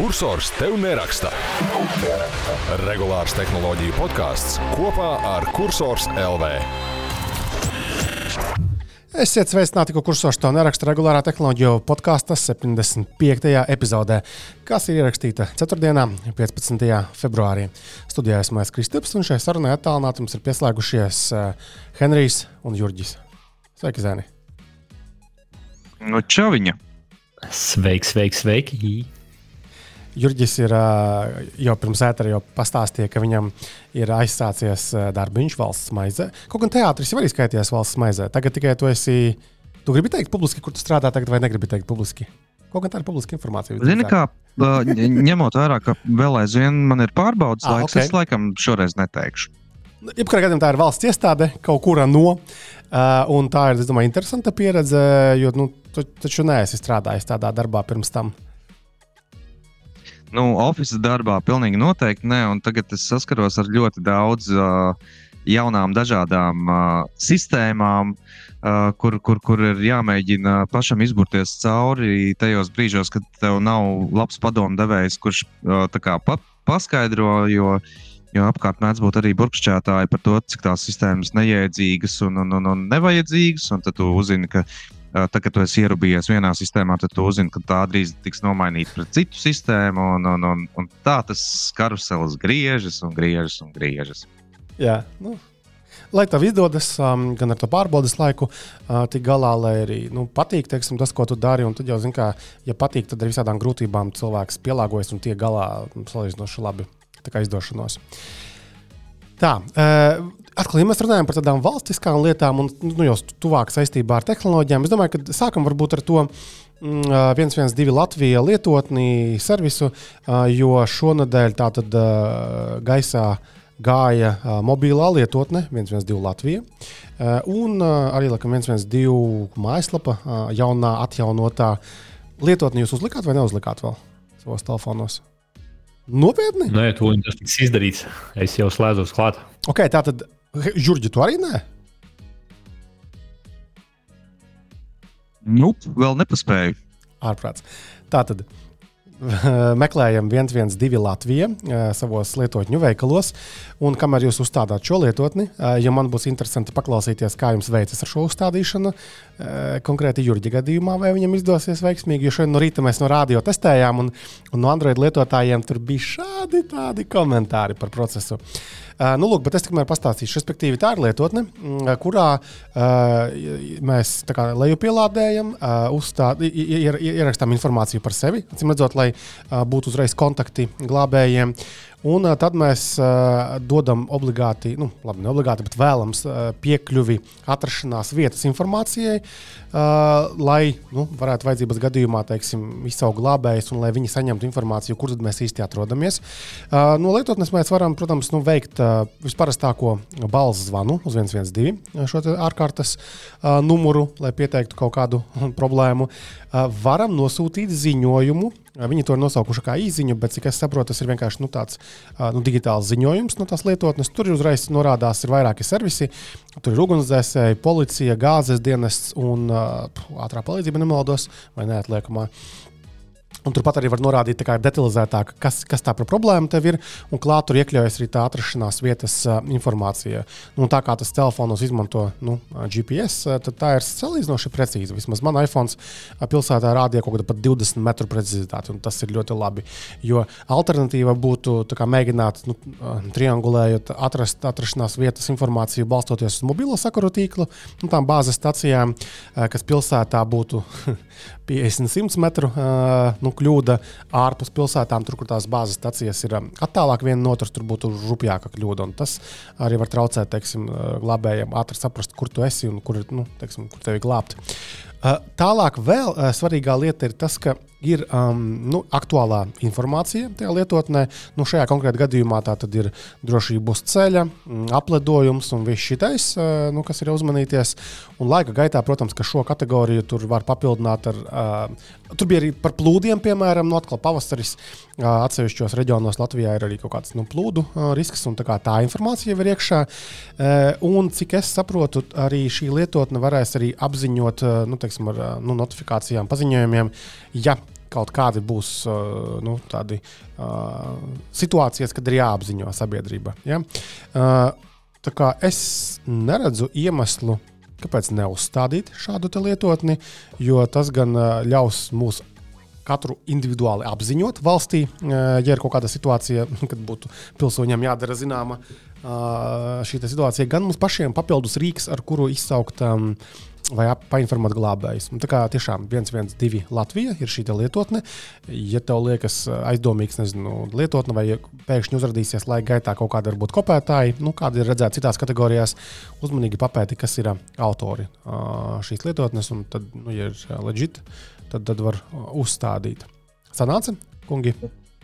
kursors tev neraksta. Regulārs tehnoloģiju podkāsts kopā ar Cursors LV. Esiet sveicināti, ko kursors to neraksta regulārā tehnoloģiju podkāstā 75. epizodē, kas ir ierakstīta 4. un 15. februārī. Studijā esmu es Kristaps, un šai sarunai attālināti mums ir pieslēgušies uh, Henrijs un Jurģis. Sveiki, Zēni! Nu, čaviņa! Sveiks, sveiks, sveiki! Jurģis ir jau pirms ētera jau pastāstīja, ka viņam ir aizsācies darbiņš valsts maizē. Kaut gan teātris jau arī skaitījās valsts maizē. Tagad tikai tu esi. Tu gribi teikt publiski, kur tu strādā tagad, vai negribi teikt publiski? Kaut gan tā ir publiska informācija. Zini, kā ņemot vērā, ka vēl aizvien man ir pārbaudas ah, laiks, okay. es laikam šoreiz neteikšu. Jebkurā gadījumā tā ir valsts iestāde kaut kurā no. Uh, un tā ir, es domāju, interesanta pieredze, jo nu, tu taču neesi strādājis tādā darbā pirms tam. Uh, Nu, oficiālā darbā pilnīgi noteikti nē, un tagad es saskaros ar ļoti daudz uh, jaunām, dažādām uh, sistēmām, uh, kur, kur, kur ir jāmēģina pašam izburties cauri tajos brīžos, kad tev nav labs padomdevējs, kurš uh, pa, paskaidro. Jo, Jo apkārt mēdz būt arī burkšķētāji par to, cik tās sistēmas neiedzīgas un, un, un, un nevajadzīgas. Un tad tu uzzini, ka Tad, kad tu esi ierūpējies vienā sistēmā, tad tu uzzini, ka tā drīz tiks nomainīta pret citu sistēmu. Un, un, un, un tā tas karuselis griežas un griežas un griežas. Jā, nu, lai tev izdodas um, gan ar to pārbaudas laiku, uh, tik galā, lai arī nu, patīk teiksim, tas, ko tu dari. Un tad jau zini, ka, ja patīk, tad ar visādām grūtībām cilvēks pielāgojas un tiek galā salīdzinoši labi. Izdošanos. Tā, uh, Atkal, ja mēs runājam par tādām valstiskām lietām un nu, jau tuvāk saistībā ar tehnoloģijām, es domāju, ka sākam varbūt ar to. 112 mm, Latvijas lietotni servisu, jo šonadēļ tātad gaisā gāja mobilā lietotne 112 Latvija. Un arī laikam 112 mājaslapa, jaunā, atjaunotā lietotne jūs uzlikāt vai neuzlikāt vēl savos telefonos? Nopietni? Nē, to tas tiks izdarīts. Es jau slēdzos klāt. Ok, tā tad Jurģi, tu arī nē? Nu, vēl nepaspēju. Ārprāts. Tā tad meklējam 112 Latviju savos lietotņu veikalos. Un kamēr jūs uzstādāt šo lietotni, ja man būs interesanti paklausīties, kā jums veicas ar šo uzstādīšanu, konkrēti Jurģa gadījumā, vai viņam izdosies veiksmīgi. Jo šodien no rīta mēs no rādio testējām, un, un no Android lietotājiem tur bija šādi komentāri par procesu. Uh, nu, lūk, bet es tikmēr pastāstīšu. Respektīvi, tā ir lietotne, kurā uh, mēs lejupielādējam, uh, uzstād, ier, ierakstām informāciju par sevi, acīm redzot, lai būtu uzreiz kontakti glābējiem. Un tad mēs uh, dodam obligāti, nu, labi, ne obligāti, bet vēlams uh, piekļuvi atrašanās vietas informācijai, uh, lai nu, varētu vajadzības gadījumā teiksim, izsaukt glābējus un lai viņi saņemtu informāciju, kur mēs īsti atrodamies. Uh, no lietotnes mēs varam, protams, nu, veikt uh, visparastāko balss zvanu uz 112 šo ārkārtas uh, numuru, lai pieteiktu kaut kādu problēmu. Uh, varam nosūtīt ziņojumu Viņi to ir nosaukuši kā īziņu, bet, cik es saprotu, tas ir vienkārši nu, tāds nu, digitāls ziņojums no tās lietotnes. Tur uzreiz norādās, ir vairāki servisi. Tur ir ugunsdzēsēji, policija, gāzes dienests un uh, ātrā palīdzība, nemaldos, vai neatliekamā. Un turpat arī var norādīt detalizētāk, kas, kas tā par problēmu tev ir. Un klāt tur iekļaujas arī tā atrašanās vietas uh, informācija. Nu, tā kā tas telefonos izmanto nu, GPS, tad tā ir salīdzinoši precīza. Vismaz man iPhone pilsētā rādīja kaut kādu pat 20 metru precizitāti. Tas ir ļoti labi. Jo alternatīva būtu kā, mēģināt nu, triangulējot, atrast atrašanās vietas informāciju, balstoties uz mobilo sakaru tīklu, nu, tām bāzes stacijām, kas pilsētā būtu 50-100 metru uh, nu, kļūda ārpus pilsētām, tur, kur tās bāzes stacijas ir attālāk viena no otras, tur būtu rupjāka kļūda. Tas arī var traucēt teiksim, glābējiem ātri saprast, kur tu esi un kur, nu, teiksim, kur tevi glābt. Uh, tālāk vēl uh, svarīgā lieta ir tas, ka ir um, nu, aktuālā informācija tajā lietotnē. Nu, šajā konkrētajā gadījumā tā ir drošība uz ceļa, mm, apledojums un viss šitais, uh, nu, kas ir uzmanīties. Un laika gaitā, protams, ka šo kategoriju tur var papildināt ar. Uh, tur bija arī par plūdiem, piemēram, no nu, atkal pavasaris. Uh, atsevišķos reģionos Latvijā ir arī kaut kāds nu, plūdu uh, risks, un tā, tā informācija ir iekšā. Uh, un cik es saprotu, arī šī lietotne varēs arī apziņot uh, nu, teiksim, ar uh, nu, notifikācijām, paziņojumiem, ja kaut kādi būs uh, nu, tādi uh, situācijas, kad ir jāapziņo sabiedrība. Ja? Uh, tā kā es neredzu iemeslu, kāpēc neuzstādīt šādu lietotni, jo tas gan uh, ļaus mūsu katru individuāli apziņot valstī, ja ir kaut kāda situācija, kad būtu pilsoņiem jādara zināma šī situācija, gan mums pašiem papildus rīks, ar kuru izsaukt um, vai painformēt glābējus. Tā kā tiešām 112 Latvija ir šī lietotne. Ja tev liekas aizdomīgs, nezinu, lietotne, vai pēkšņi uzrādīsies laika gaitā kaut kāda varbūt kopētāji, nu, kāda ir redzēta citās kategorijās, uzmanīgi papēti, kas ir autori šīs lietotnes, un tad, nu, ja ir leģit, tad, tad var uzstādīt. Sanāca, kungi!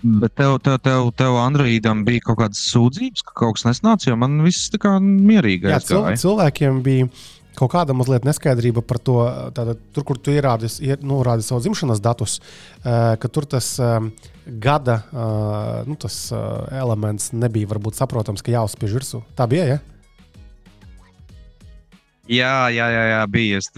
Bet tev, tev, tev, tev Androidam bija kaut kādas sūdzības, ka kaut kas nesnāca, jo man viss tā kā mierīgi Jā, cil cilvēkiem bija kaut kāda mazliet neskaidrība par to, tātad, tur, kur tu ierādi, ier, nu, rādi savu dzimšanas datus, uh, ka tur tas uh, gada uh, nu, tas, elements nebija varbūt saprotams, ka jāuzspiež virsū. Tā bija, ja? Jā, jā, jā, jā bija. Es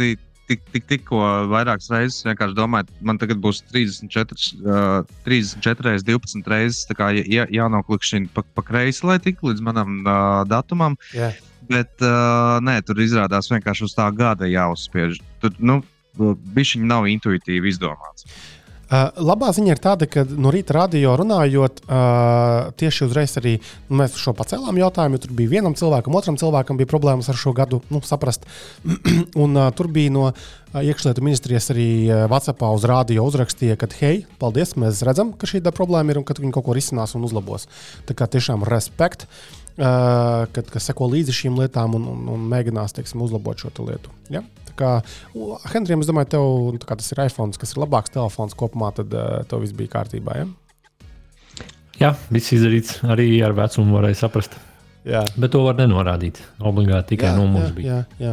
tik, tik, tikko vairākas reizes vienkārši domāju, man tagad būs 34, uh, 34 reizes, 12 reizes jā, jānoklikšķina pa, pa kreisi, lai tiktu līdz manam uh, datumam. Yeah. Bet uh, nē, tur izrādās vienkārši uz tā gada jāuzspiež. Tur nu, viņš nav intuitīvi izdomāts. Uh, labā ziņa ir tāda, ka no rīta radio runājot, uh, tieši uzreiz arī nu, mēs šo pacēlām jautājumu. Tur bija vienam cilvēkam, otram cilvēkam bija problēmas ar šo gadu nu, saprast. un, uh, tur bija no uh, iekšlietu ministrijas arī uh, WhatsApp uz radio uzrakstīja, ka, hei, paldies, mēs redzam, ka šī problēma ir un ka viņi kaut ko risinās un uzlabos. Tā kā tiešām respekt. Uh, kad, kas seko līdzi šīm lietām un, un, un mēģinās teiksim, uzlabot šo lietu. Ja? kā Henrijam, es domāju, tev, nu, tas ir iPhone, kas ir labāks telefons kopumā, tad uh, tev viss bija kārtībā. Ja? Jā, viss izdarīts arī ar vecumu, varēja saprast. Jā. Bet to var nenorādīt. Obligāti tikai jā, numurs jā, bija. Jā, jā.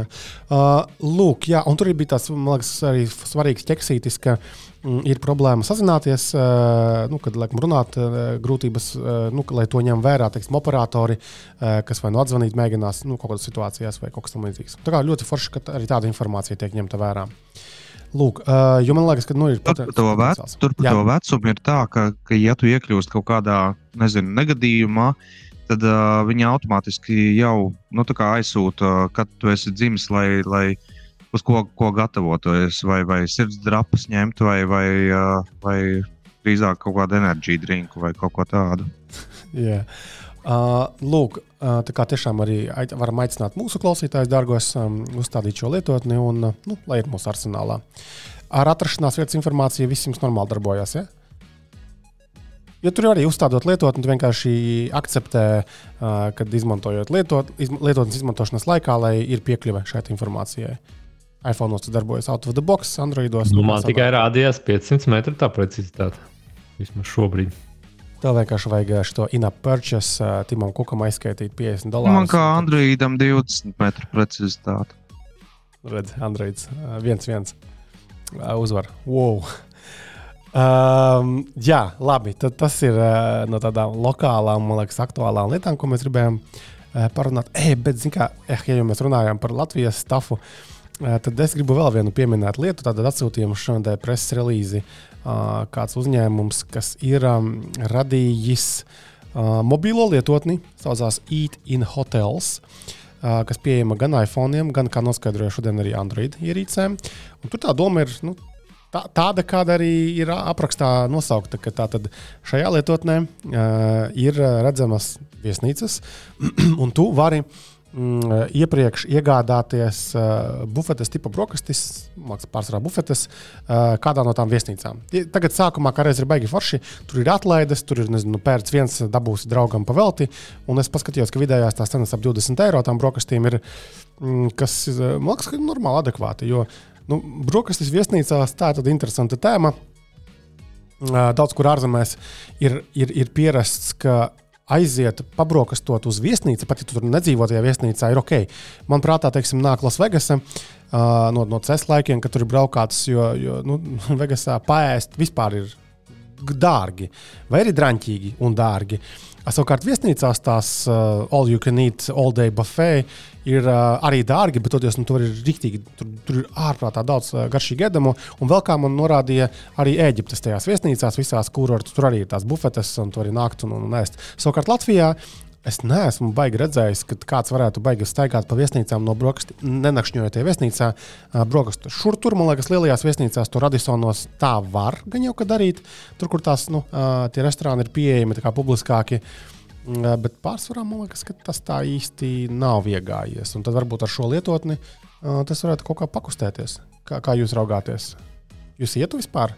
Uh, lūk, jā, un tur bija tāds, man liekas, arī svarīgs ķeksītis, ka mm, ir problēma sazināties, uh, nu, kad laikam, runāt, uh, grūtības, uh, nu, lai to ņem vērā teiksim, operatori, uh, kas vai nu atzvanīt, mēģinās nu, kaut kādās situācijās vai kaut kas tamlīdzīgs. Tā kā ļoti forši, ka arī tāda informācija tiek ņemta vērā. Lūk, uh, jo man liekas, ka nu, ir tur par to, vec, tur par to vecumu ir tā, ka, ka ja tu iekļūsi kaut kādā nezinu, negadījumā, uh, tad uh, viņi automātiski jau nu, aizsūta, kad tu esi dzimis, lai, lai uz ko, ko gatavoties, vai, vai sirds drapas ņemt, vai, vai, uh, vai drīzāk kaut kādu enerģiju drinku vai kaut ko tādu. yeah. Uh, lūk, uh, tā kā tiešām arī varam aicināt mūsu klausītājus, dārgos, um, uzstādīt šo lietotni un, uh, nu, lai ir mūsu arsenālā. Ar atrašanās vietas informāciju viss jums normāli darbojas. Ja? Jo tur arī uzstādot lietotni, tu vienkārši akceptē, kad izmantojot lietot, lietotnes izmantošanas laikā, lai ir piekļuve šai informācijai. iPhone tas darbojas out of the box, Androidos. Nu, man tikai rādījās 500 metru tā precizitāte. Vismaz šobrīd. Tev vienkārši vajag šo in-app purchase, Timam Kukam aizskaitīt 50 dolārus. Man kā Androidam 20 metru precizitāte. Redz, Androids uh, viens viens uh, uzvar. Wow! Um, jā, labi. Tad tas ir uh, no tādām lokālām, man liekas, aktuālām lietām, ko mēs gribējām uh, parunāt. E, bet, kā, eh, ja jau mēs runājam par Latvijas stafu, uh, tad es gribu vēl vienu pieminēt lietu. Tad atsūtījām šodien preses relīzi uh, kāds uzņēmums, kas ir um, radījis uh, mobilo lietotni, saucās Eat in Hotels. Uh, kas pieejama gan iPhone, gan, kā noskaidroju, šodien arī Android ierīcēm. Un tur tā doma ir nu, tā, tāda, kāda arī ir aprakstā nosaukta, ka tātad šajā lietotnē uh, ir redzamas viesnīcas, un tu vari mm, iepriekš iegādāties uh, bufetes tipa brokastis, pārsvarā bufetes, uh, kādā no tām viesnīcām. Tagad sākumā, kā reiz ir baigi forši, tur ir atlaides, tur ir nezinu, pērts viens dabūsi draugam pavelti, un es paskatījos, ka vidējās tās cenas ap 20 eiro tām brokastīm ir, mm, kas, man liekas, ka ir normāli adekvāti, jo uh, Nu, brokastis viesnīcās tā ir interesanta tēma. Daudz kur ārzemēs ir, ir, ir pierasts, ka aiziet, pabrokastot uz viesnīcu, pat ja tu tur nedzīvo tajā viesnīcā, ir ok. Man prātā, teiksim, nāk Lasvegasa uh, no, no CES laikiem, kad tur ir braukāts, jo, jo nu, Vegasā paēst vispār ir dārgi, vai arī drāmīgi un dārgi. Savukārt viesnīcās tās uh, all you can eat, all day buffet ir uh, arī dārgi, bet toties, nu, tur ir rīktīgi, tur, tur ir ārprātā daudz uh, garšīgu ēdamo. Un vēl kā man norādīja, arī Eģiptes tajās viesnīcās, visās kurortos, tur arī ir tās bufetes, un tur arī nākt un, un, un ēst. Savukārt Latvijā Es neesmu baigi redzējis, ka kāds varētu baigi staigāt pa viesnīcām no brokastu, nenakšņojot viesnīcā. Brokastu šur tur, man liekas, lielajās viesnīcās, tur Radisonos tā var gan jau ka darīt. Tur, kur tās nu, tie restorāni ir pieejami, kā publiskāki. Bet pārsvarā man liekas, ka tas tā īsti nav iegājies. Un tad varbūt ar šo lietotni tas varētu kaut kā pakustēties. Kā, kā jūs raugāties? Jūs ietu vispār?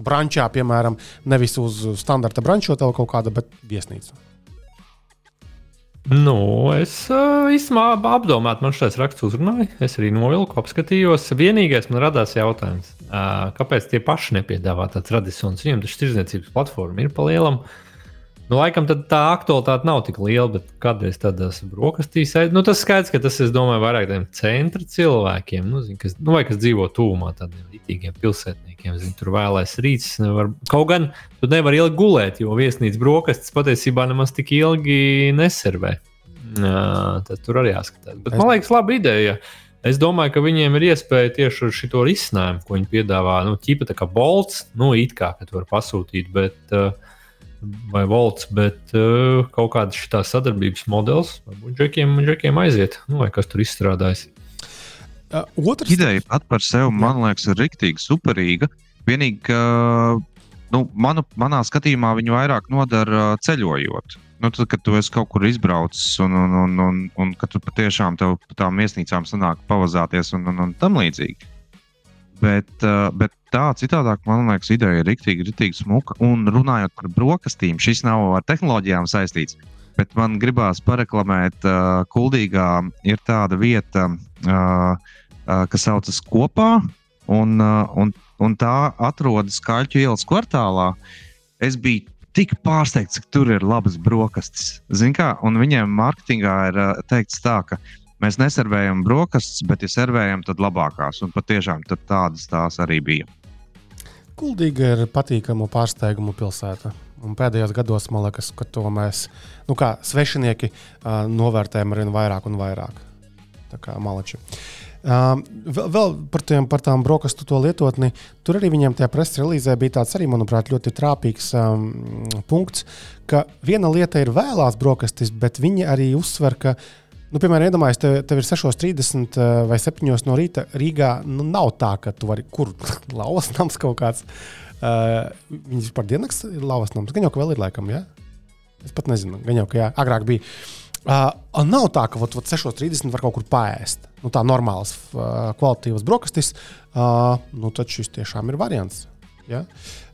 Brančā, piemēram, nevis uz standarta brančotavu kaut kāda, bet viesnīcu. Nu, es uh, īstenībā apdomāju, man šis raksts uzrunāja. Es arī novilku, apskatījos. Vienīgais man radās jautājums, uh, kāpēc tie paši nepiedāvā tādas radīšanas? Viņiem taču tirdzniecības platforma ir pa lielam. Uh, Nu, laikam tā aktualitāte nav tik liela, bet kādreiz tādās brokastīs, nu, tas skaidrs, ka tas ir vairāk tādiem centra cilvēkiem, nu, zin, kas, nu, vai kas dzīvo tūmā, tādiem rītīgiem pilsētniekiem. Zin, tur vēlēs rīts, nevar, kaut gan tu nevari ilgi gulēt, jo viesnīcas brokastis patiesībā nemaz tik ilgi neservē. Tad tur arī jāskatās. Bet, man liekas, laba ideja. Es domāju, ka viņiem ir iespēja tieši ar šo risinājumu, ko viņi piedāvā. Nu, ķipa tā kā bolts, nu, it kā, ka tu vari pasūtīt, bet uh, vai volts, bet uh, kaut kāda šī sadarbības modelis varbūt džekiem, džekiem aiziet, nu, vai kas tur izstrādājas. Uh, otrs... Ideja pat par sevi, man liekas, ir rīktīgi superīga. Vienīgi, ka nu, manu, manā skatījumā viņi vairāk nodara ceļojot. Nu, tad, kad tu esi kaut kur izbraucis un, un, un, un, un kad tu patiešām tev pa tām viesnīcām sanāk pavazāties un, un, un tam līdzīgi. Bet, bet tā citādāk, man liekas, ideja ir rīktīgi, rīktīgi smuka. Un runājot par brokastīm, šis nav ar tehnoloģijām saistīts. Bet man gribās pareklamēt, uh, Kuldīgā ir tāda vieta, uh, uh, kas saucas kopā, un, uh, un, un tā atrodas Kaļķu ielas kvartālā. Es biju tik pārsteigts, ka tur ir labas brokastis. Zin kā, un viņiem mārketingā ir uh, teikts tā, ka Mēs neservējam brokastis, bet, ja servējam, tad labākās. Un patiešām tādas tās arī bija. Kuldīga ir patīkama pārsteigumu pilsēta. Un pēdējos gados man liekas, ka to mēs, nu kā svešinieki, uh, novērtējam ar vien vairāk un vairāk. Tā kā malači. Uh, vēl, vēl par, tiem, par tām brokastu to lietotni. Tur arī viņiem tajā preses relīzē bija tāds, arī, manuprāt, ļoti trāpīgs um, punkts, ka viena lieta ir vēlās brokastis, bet viņi arī uzsver, ka uh, Nu, piemēram, iedomājieties, tev, tev ir 6.30 eh, vai 7 no rīta Rīgā. Nu, nav tā, ka tu vari kur lauvas nams kaut kāds. Uh, Viņas vispār dienas ir lauvas nams. Gan jau, ka vēl ir laikam, ja? Es pat nezinu, gan jau, ka jā, agrāk bija. Uh, nav tā, ka ot, ot 6.30 var kaut kur pāriest. Nu, tā normāls, uh, kvalitatīvas brokastis. Uh, nu, tad šis tiešām ir variants. Ja?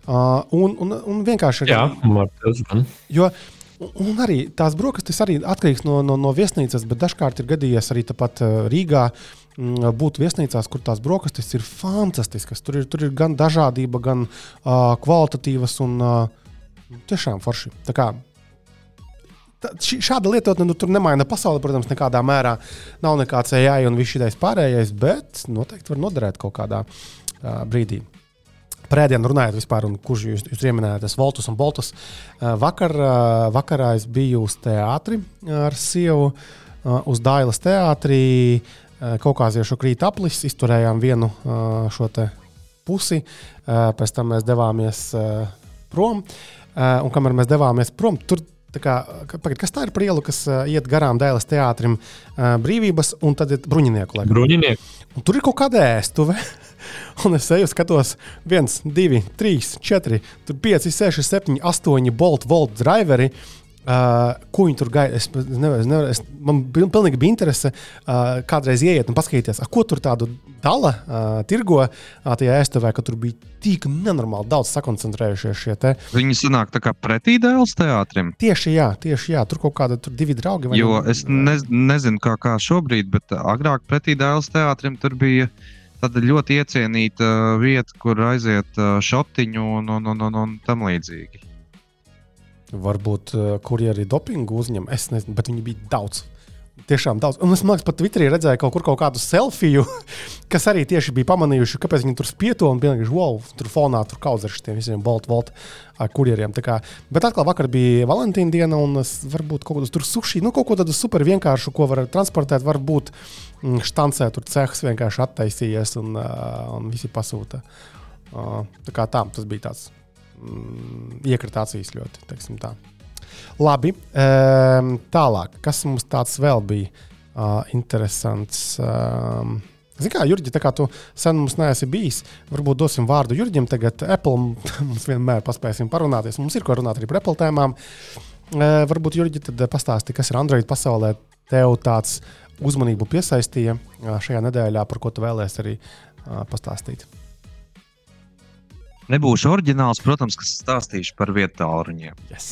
Uh, un, un, un vienkārši arī. Jā, Marta, jo, uh, Un arī tās brokastis arī atkarīgs no, no, no viesnīcas, bet dažkārt ir gadījies arī tāpat eh, Rīgā. Mm, būt viesnīcās, kur tās brokastis ir fantastiskas. Tur ir, tur ir gan dažādība, gan uh, kvalitatīvas un uh, tiešām forši. Tā kā, tā, šāda lietotne nu, tur nemaina pasauli, protams, nekādā mērā. Nav nekāds AI un viss šis pārējais, bet noteikti var noderēt kaut kādā uh, brīdī. Prēdienu runājot vispār, un kurš jūs, jūs pieminējāt, tas Voltus un Boltus. Eh, vakar, eh, vakarā es biju uz teātri ar sievu, eh, uz Dailas teātrī. Kaukāziešu krīt aplis, izturējām vienu šo pusi, pēc tam mēs devāmies prom. Un kamēr mēs devāmies prom, tur kā, pagad, kas tā ir par ielu, kas iet garām Dēlas teātrim, brīvības, un tad ir bruņinieku. Bruņinieku. Tur ir kaut kāda ēstuve. Un es eju, skatos, viens, divi, trīs, četri, pieci, seši, septiņi, astoņi bolt, volt driveri. Uh, ko viņi tur gaida? Es nevaru, es nevaru, es, man pilnīgi bija interese uh, kādreiz ieiet un paskatīties, ko tur tādu dala, uh, tirgo uh, tajā ēstuvē, ka tur bija tik nenormāli daudz sakoncentrējušies šie te. Viņi sanāk tā kā pretī dēls teātrim. Tieši jā, tieši jā, tur kaut kāda tur divi draugi. Jo ne, es ne, nezinu, kā, kā šobrīd, bet agrāk pretī dēls teātrim tur bija. Uh, tāda ļoti iecienīta vieta, kur aiziet šotiņu un, un, un, un, un tam līdzīgi. Varbūt kurjeri dopingu uzņem, es nezinu, bet viņi bija daudz. Tiešām daudz. Un es domāju, pat Twitterī redzēju kaut kur kaut kādu selfiju, kas arī tieši bija pamanījuši, kāpēc viņi tur spieto un vienkārši wow, tur fonā tur kaudzē ar šiem visiem Bolt, Volt kurjeriem. Bet atkal vakar bija Valentīna diena un varbūt kaut kādas tur suši, nu kaut ko tādu super vienkāršu, ko var transportēt, varbūt mm, štancē tur cehs vienkārši attaisījies un, un visi pasūta. Tā kā tā, tas bija tāds mm, iekritācijas ļoti, teiksim tā. Labi, tālāk. Kas mums tāds vēl bija uh, interesants? Zini, kā Jurģi, tā kā tu sen mums neesi bijis, varbūt dosim vārdu Jurģim. Tagad Apple mums vienmēr paspēsim parunāties. Mums ir ko runāt arī par Apple tēmām. Uh, varbūt Jurģi tad pastāsti, kas ir Android pasaulē. Tev tāds uzmanību piesaistīja šajā nedēļā, par ko tu vēlēsies arī pastāstīt. Nebūšu oriģināls, protams, kas stāstīšu par vietu tālruņiem. Yes.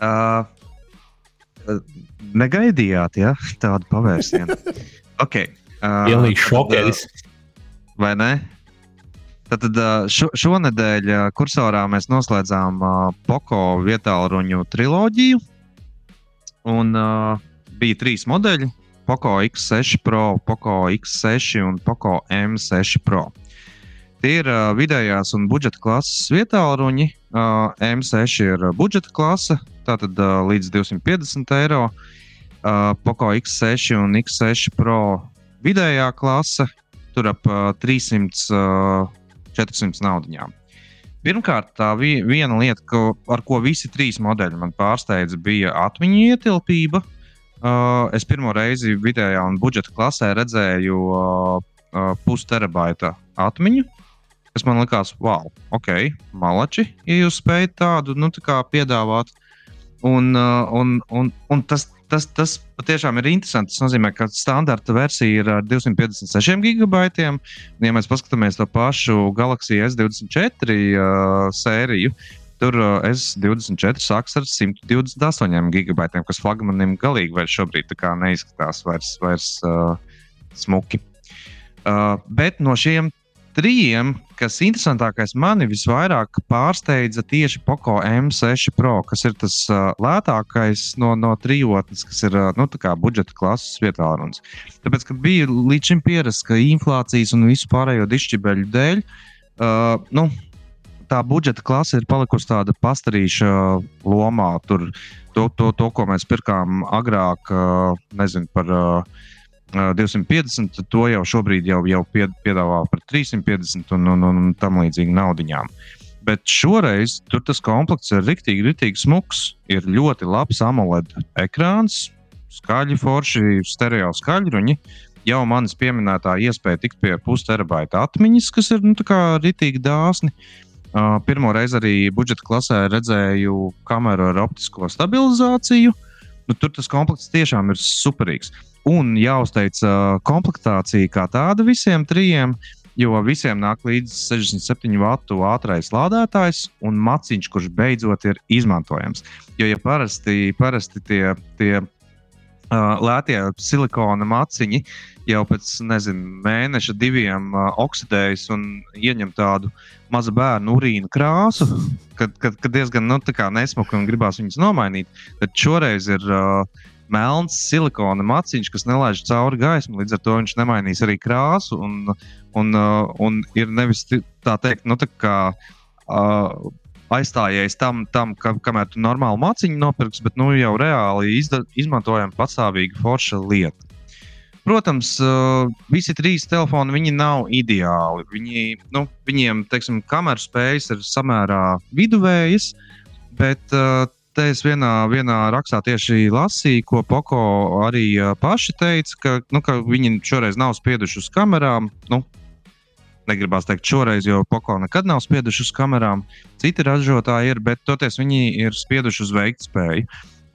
Uh, negaidījāt ja? tādu pavērsienu. okay. uh, Pilnīgi šokēts. Vai ne? Tad šo, šonadēļ kursorā mēs noslēdzām uh, Poco vietālu triloģiju. Un uh, bija trīs modeļi - Poco X6 Pro, Poco X6 un Poco M6 Pro. Tie ir uh, vidējās un budžeta klases vietālu Uh, M6 ir budžeta klase, tātad uh, līdz 250 eiro. Uh, Poco X6 un X6 Pro vidējā klase, tur ap uh, 300, uh, 400 naudiņām. Pirmkārt, tā vi viena lieta, ko, ar ko visi trīs modeļi man pārsteidza, bija atmiņu ietilpība. Uh, es pirmo reizi vidējā un budžeta klasē redzēju uh, uh, pusterabaita atmiņu kas man likās, wow, ok, malači, ja jūs spējat tādu nu, tā piedāvāt. Un, uh, un, un, un tas, tas, tas patiešām ir interesanti. Tas nozīmē, ka standarta versija ir ar 256 gigabaitiem. Ja mēs paskatāmies to pašu Galaxy S24 uh, sēriju, tur uh, S24 sākas ar 128 gigabaitiem, kas flagmanim galīgi vairs šobrīd neizskatās vairs, vairs uh, smuki. Uh, bet no šiem trījiem, kas interesantākais mani visvairāk pārsteidza tieši Poco M6 Pro, kas ir tas uh, lētākais no, no trijotnes, kas ir uh, nu, budžeta klases vietā. Tāpēc, kad bija līdz šim pierasts, ka inflācijas un visu pārējo dišķibeļu dēļ, uh, nu, tā budžeta klase ir palikusi tāda pastarīša lomā. Tur, to, to, to, ko mēs pirkām agrāk, uh, nezinu par. Uh, 250, to jau šobrīd jau, jau piedāvā par 350 un, un, un tam līdzīgi naudiņām. Bet šoreiz tur tas komplekts ir rīktīgi, rīktīgi smuks. Ir ļoti labs AMOLED ekrāns, skaļi, forši, stereo skaļruņi. Jau manis pieminētā iespēja tikt pie pusterabaita atmiņas, kas ir nu, rītīgi dāsni. Pirmo reizi arī budžeta klasē redzēju kameru ar optisko stabilizāciju. Nu, tur tas komplekts tiešām ir superīgs. Un jāuzteic komplektācija kā tāda visiem trijiem, jo visiem nāk līdzi 67 vatu ātrākais lādētājs un maciņš, kurš beidzot ir izmantojams. Jo, ja parasti, parasti tie, tie lētie silikona maciņi jau pēc nezinu, mēneša, diviem uh, oksidējas un ieņem tādu mazu bērnu urīnu krāsu, kad, kad, kad diezgan nu, nesmuki un gribās viņus nomainīt, tad šoreiz ir. Uh, melns silikona maciņš, kas nelaiž cauri gaismu. Līdz ar to viņš nemainīs arī krāsu. Un, un, uh, un ir nevis tā teikt, nu, tā kā. Uh, aizstājies tam, tam ka, kamēr tu normāli maciņu nopirksi, bet nu, jau reāli izda, izmantojam pastāvīgi forša lieta. Protams, uh, visi trīs telefoni nav ideāli. Viņi, nu, viņiem, teiksim, kameru spējas ir samērā viduvējas, bet uh, te es vienā, vienā rakstā tieši lasīju, ko Poko arī uh, paši teica, ka, nu, ka viņi šoreiz nav spieduši uz kamerām. Nu, Negribās teikt šoreiz, jo Poko nekad nav spieduši uz kamerām. Citi ražotāji ir, bet toties viņi ir spieduši uz veiktspēju.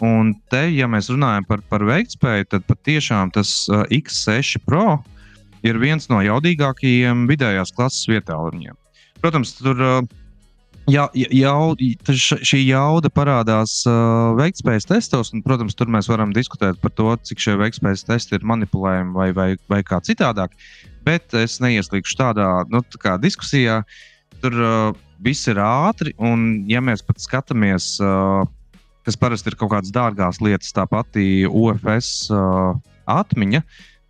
Un te, ja mēs runājam par, par veiktspēju, tad patiešām tas uh, X6 Pro ir viens no jaudīgākajiem vidējās klases vietāluņiem. Protams, tur uh, Jā, jau, šī jauda parādās uh, veiktspējas testos, un, protams, tur mēs varam diskutēt par to, cik šie veiktspējas testi ir manipulējami vai, vai, vai kā citādāk. Bet es neieslīgšu tādā nu, tā diskusijā. Tur uh, viss ir ātri, un, ja mēs pat skatāmies, uh, kas parasti ir kaut kādas dārgās lietas, tā pati UFS uh, atmiņa,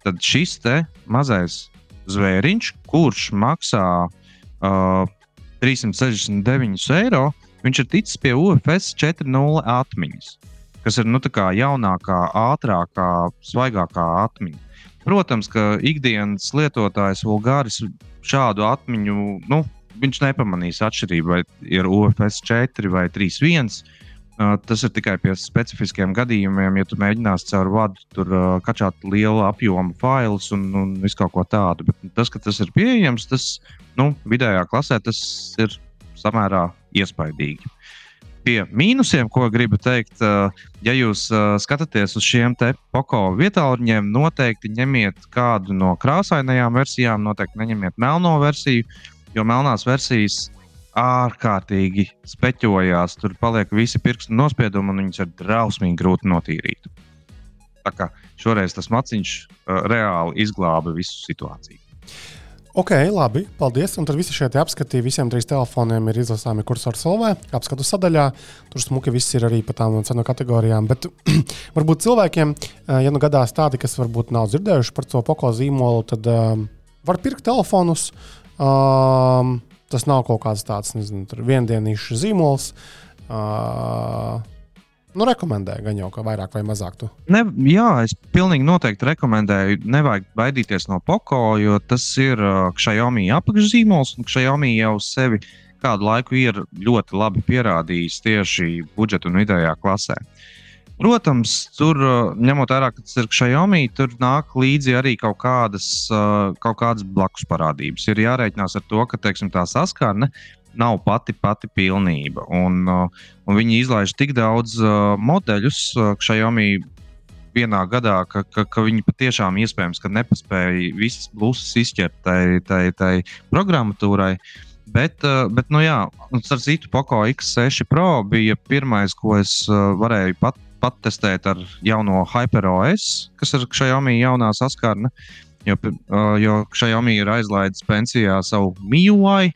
tad šis mazais zvēriņš, kurš maksā uh, 369 eiro, viņš ir ticis pie UFS 4.0 atmiņas, kas ir nu, jaunākā, ātrākā, svaigākā atmiņa. Protams, ka ikdienas lietotājs Vulgāris šādu atmiņu nu, viņš nepamanīs atšķirību, vai ir UFS 4 vai 3.1. Uh, tas ir tikai pie specifiskiem gadījumiem, ja tu mēģināsi caur vadu tur uh, kačāt lielu apjomu failus un, un visu kaut ko tādu. Bet tas, ka tas ir pieejams, tas nu, vidējā klasē tas ir samērā iespaidīgi. Pie mīnusiem, ko gribu teikt, ja jūs skatāties uz šiem te poko vietāluņiem, noteikti ņemiet kādu no krāsainajām versijām, noteikti neņemiet melno versiju, jo melnās versijas ārkārtīgi speķojās. Tur paliek visi pirkstu nospiedumi, un viņas ir drausmīgi grūti notīrīt. Tā kā šoreiz tas maciņš uh, reāli izglāba visu situāciju. Ok, labi, paldies. Un tad visi šie apskati visiem trīs telefoniem ir izlasāmi kursora solvē, apskatu sadaļā. Tur smuki viss ir arī par tām cenu kategorijām. Bet varbūt cilvēkiem, uh, ja nu gadās tādi, kas varbūt nav dzirdējuši par to poko zīmolu, tad um, var pirkt telefonus. Um, Tas nav kaut kāds tāds nezinu, viendienīšs zīmols. Uh, Nu, rekomendēju, gan jau, ka vairāk vai mazāk tu. Ne, jā, es pilnīgi noteikti rekomendēju. Nevajag baidīties no Poko, jo tas ir uh, Xiaomi apakšzīmols, un Xiaomi jau sevi kādu laiku ir ļoti labi pierādījis tieši budžeta un vidējā klasē. Uh, Protams, tur ņemot vērā, ka tas ir Xiaomi, tur nāk līdzi arī kaut kādas, kaut kādas blakus parādības. Ir jārēķinās ar to, ka teiksim, tā saskarne nav pati pati pilnība. Un, un viņi izlaiž tik daudz modeļus Xiaomi vienā gadā, ka, ka, ka viņi patiešām iespējams nepaspēja visas blūzas izķert tai, tai, tai programmatūrai. Bet, bet nu jā, ar citu Poco X6 Pro bija pirmais, ko es varēju pat patestēt ar jauno HyperOS, kas ir Xiaomi jaunā saskarne. Jo, jo Xiaomi ir aizlaidis pensijā savu MIUI.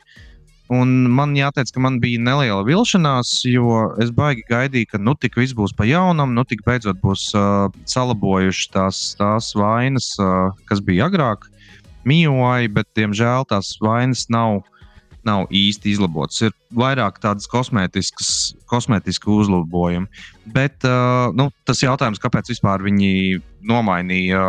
Un man jāteic, ka man bija neliela vilšanās, jo es baigi gaidīju, ka nu tik viss būs pa jaunam, nu tik beidzot būs uh, salabojuši tās, tās vainas, uh, kas bija agrāk. MIUI, bet diemžēl tās vainas nav nav īsti izlabotas. Ir vairāk tādas kosmētiskas, kosmētiski uzlabojumi. Bet uh, nu, tas jautājums, kāpēc vispār viņi nomainīja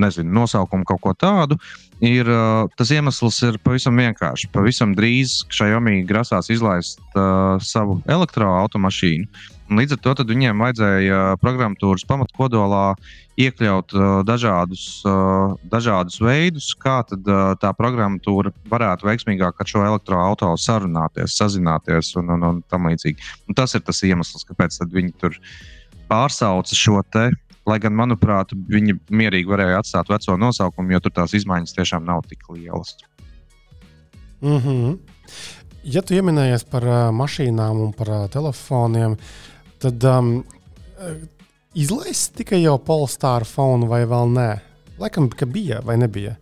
nezinu, nosaukumu kaut ko tādu, ir tas iemesls ir pavisam vienkāršs. Pavisam drīz Xiaomi grasās izlaist uh, savu elektroautomašīnu. Līdz ar to viņiem vajadzēja programmatūras pamatkodolā iekļaut uh, dažādus, uh, dažādus veidus, kā tad, uh, tā programmatūra varētu veiksmīgāk ar šo elektroautorātu sarunāties, sazināties un, un, un tam līdzīgi. Un tas ir tas iemesls, kāpēc viņi tur pārsauca šo te. Lai gan, manuprāt, viņi mierīgi varēja atstāt veco nosaukumu, jo tur tās izmaiņas tiešām nav tik lielas. Mm -hmm. Ja tu pieminējies par uh, mašīnām un par uh, telefoniem, uh, Tad um, izlaist tikai jau Polestāra fonu vai vēl nē? Laikam, ka bija vai nebija.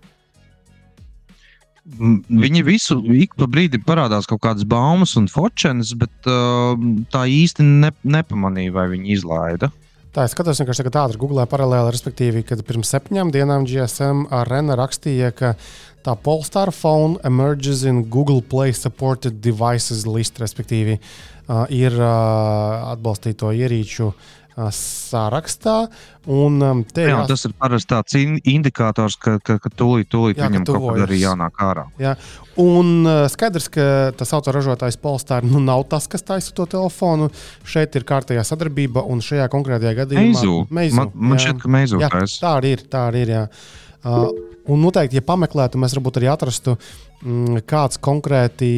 Viņi visu ik pa brīdim parādās kaut kādas baumas un focēnas, bet uh, tā īsti ne, nepamanīja, vai viņi izlaida. Tā es skatos, vienkārši tagad ātri googlē paralēli, respektīvi, kad pirms septiņām dienām GSM arena rakstīja, ka tā Polestar phone emerges in Google Play supported devices list, respektīvi, uh, ir uh, atbalstīto ierīču sarakstā. Un, um, jā, jās... Tas ir parasti tāds indikators, ka, ka, ka tūlīt, tūlīt jā, viņam ka kaut kas arī jānāk ārā. Jā. Un uh, skaidrs, ka tas autoražotājs Polestar nu, nav tas, kas taisa to telefonu. Šeit ir kārtējā sadarbība, un šajā konkrētajā gadījumā Meizu. Meizu, man, man šķiet, ka Meizu jā, tā arī ir. Tā arī ir jā. Uh, un noteikti, ja pameklētu, mēs varbūt arī atrastu, mm, kāds konkrēti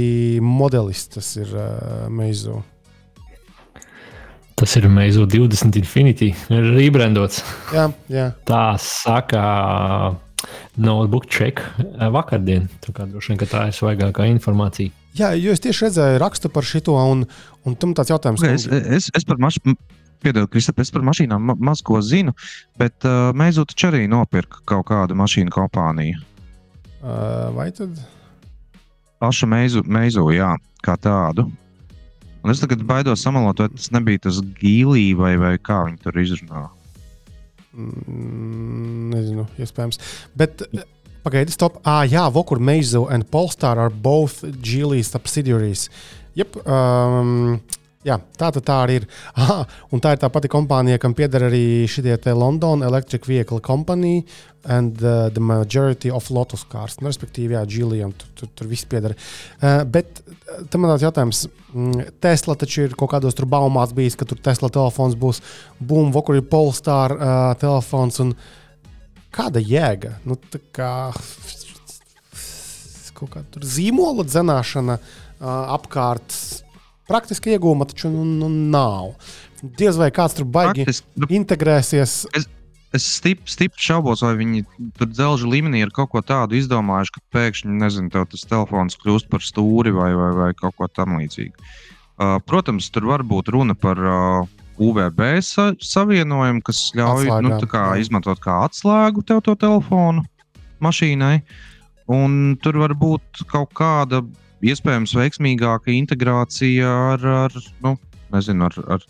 modelis tas ir uh, Meizu. Tas ir Meizu 20 Infinity, ir rebrandots. Jā, jā. Tā saka. Notebook check vakardien. Tā kā droši vien tā ir svaigākā informācija. Jā, jo es tieši redzēju rakstu par šo, un, un tam tāds jautājums. Okay, es, es, es par mašīnu Piedod, Kristap, es par mašīnām ma maz ko zinu, bet uh, Meizu taču arī nopirka kaut kādu mašīnu kompāniju. Uh, vai tad? Pašu meizu, meizu, jā, kā tādu. Un es tagad baidos samalot, vai tas nebija tas gīlī vai, vai kā viņi tur izrunā. Mm, nezinu, iespējams. Bet uh, pagaidi, stop. Ah, jā, Vokur, Meizu and Polestar are both Geely subsidiaries. Yep, um, Jā, tā tā arī ir. Aha, un tā ir tā pati kompānija, kam pieder arī šī London Electric Vehicle Company and uh, the majority of Lotus cars. Nu, respektīvi, jā, Gilijam tur, tur, tur viss pieder. Uh, bet uh, tam man tāds jautājums, mm, Tesla taču ir kaut kādos tur baumās bijis, ka tur Tesla telefons būs boom, kur ir Polestar uh, telefons. Kāda jēga? Nu, kā, kaut kāda zīmola dzenāšana uh, apkārt praktiski iegūma taču nu, nu, nav. Diez vai kāds tur baigi Praktiski, nu, integrēsies. Es, es stipri stip šaubos, vai viņi tur dzelžu līmenī ir kaut ko tādu izdomājuši, ka pēkšņi nezinu, tas telefons kļūst par stūri vai, vai, vai kaut ko tamlīdzīgu. Uh, protams, tur var būt runa par uh, UVB sa savienojumu, kas ļauj Atslēgā, nu, kā, izmantot kā atslēgu tev to telefonu mašīnai. Un tur var būt kaut kāda iespējams veiksmīgāka integrācija ar, ar, nu, nezinu, ar, ar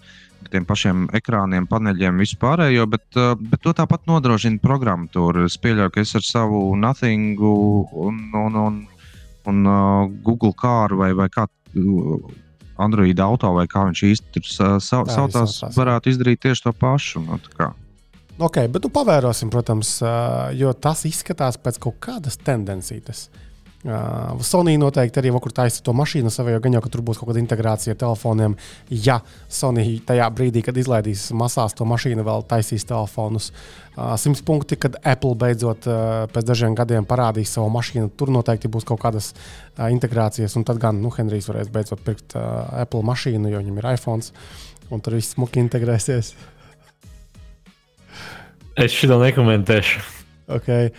tiem pašiem ekrāniem, paneļiem, vispārējo, bet, uh, bet to tāpat nodrošina programmatūra. Es pieļauju, ka es ar savu Nothingu un, un, un, un uh, Google kāru vai, vai kādu uh, Android auto vai kā viņš īsti tur sa, saucās, varētu izdarīt tieši to pašu. Nu, Ok, bet nu pavērosim, protams, jo tas izskatās pēc kaut kādas tendencijas. Uh, Sony noteikti arī vakur taisa to mašīnu savai, gan jau, ka tur būs kaut kāda integrācija ar telefoniem. Ja Sony tajā brīdī, kad izlaidīs masās to mašīnu, vēl taisīs telefonus. Uh, simts punkti, kad Apple beidzot uh, pēc dažiem gadiem parādīs savu mašīnu, tur noteikti būs kaut kādas uh, integrācijas. Un tad gan nu, Henrijs varēs beidzot pirkt uh, Apple mašīnu, jo viņam ir iPhone, un tur viss smuki integrēsies. Es šo nekomentēšu. Okay.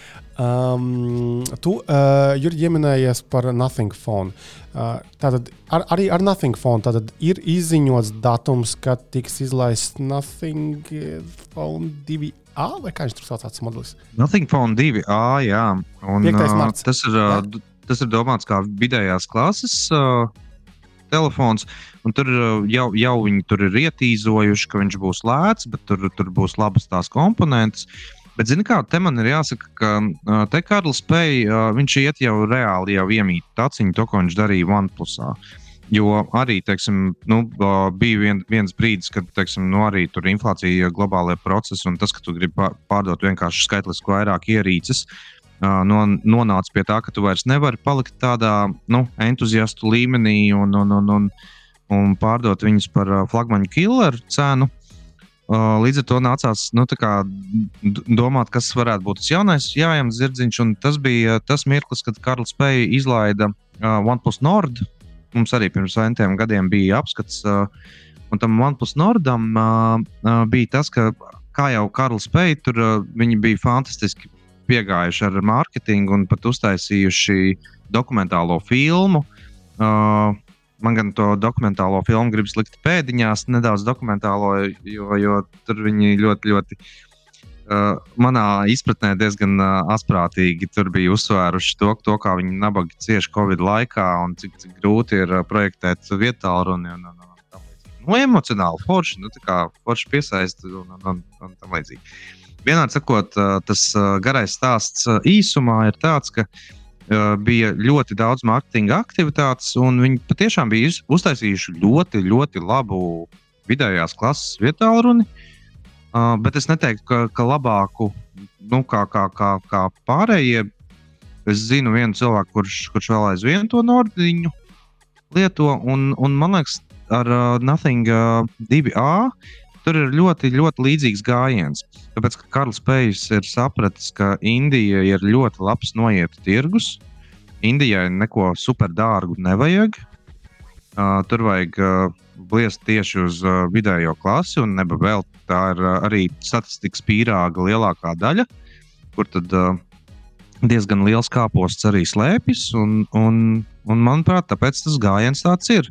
Um, tu, uh, Jurgi, pieminējies par Nothing Phone. Uh, tātad ar, arī ar Nothing Phone ir izziņots datums, kad tiks izlaists Nothing Phone 2A vai kā viņš tur sauc, tas modelis? Nothing Phone 2A, jā. Un, 5. Uh. Tas ir, uh, tas ir domāts kā vidējās klases uh, telefons. Un tur jau, jau viņi tur ir ietīzojuši, ka viņš būs lēts, bet tur, tur būs labas tās komponentes. Uh, Bet, zini, kā te man ir jāsaka, ka te Karls uh, viņš iet jau reāli jau iemīt taciņu to, ko viņš darīja OnePlusā. Jo arī teiksim, nu, bija vien, viens brīdis, kad teiksim, nu, arī tur bija inflācija, globālajie procesi, un tas, ka tu gribi pārdot vienkārši skaitliski vairāk ierīces, non, nonāca pie tā, ka tu vairs nevari palikt tādā nu, entuziastu līmenī un, un, un, un, un pārdot viņus par flagmaņu killeru cenu. Līdz ar to nācās nu, domāt, kas varētu būt tas jaunais jājams zirdziņš. Tas bija tas mirklis, kad Karls Pēja izlaida uh, OnePlus Nord. Mums arī pirms centiem gadiem bija apskats. Uh, un tam OnePlus Nordam uh, uh, bija tas, ka, kā jau Karls Pēja, tur uh, viņi bija fantastiski piegājuši ar mārketingu un pat uztaisījuši dokumentālo filmu. Uh, man gan to dokumentālo filmu gribas likt pēdiņās, nedaudz dokumentālo, jo, jo tur viņi ļoti, ļoti. Uh, manā izpratnē diezgan uh, asprātīgi bija uzsvēruši to, to kā viņi nabaga cieši Covid laikā un cik, cik grūti ir uh, projektēt vietālu runu. Un, un, un, nu, emocionāli, forši, nu, forši piesaist un, un, un, un tam līdzīgi. Vienādi sakot, uh, tas uh, garais stāsts īsumā ir tāds, ka uh, bija ļoti daudz mārketinga aktivitātes, un viņi patiešām bija uztaisījuši ļoti, ļoti labu vidējās klases vietālu runi. Uh, bet es neteiktu, ka, ka labāku nu, kā, kā, kā, kā pārējie. Es zinu vienu cilvēku, kurš, kurš vēl aizvien to nordiņu lieto, un, un man liekas, ar uh, Nothing uh, 2A tur ir ļoti, ļoti līdzīgs gājiens. Tāpēc, ka Karls Pējs ir sapratis, ka Indija ir ļoti labs noiet tirgus. Indijai neko super dārgu nevajag. Uh, tur vajag uh, bliest tieši uz uh, vidējo klasi, un neba vēl tā ir uh, arī statistikas pīrāga lielākā daļa, kur tad uh, diezgan liels kāposts arī slēpjas. Un, un, un manuprāt, tāpēc tas gājiens tāds ir.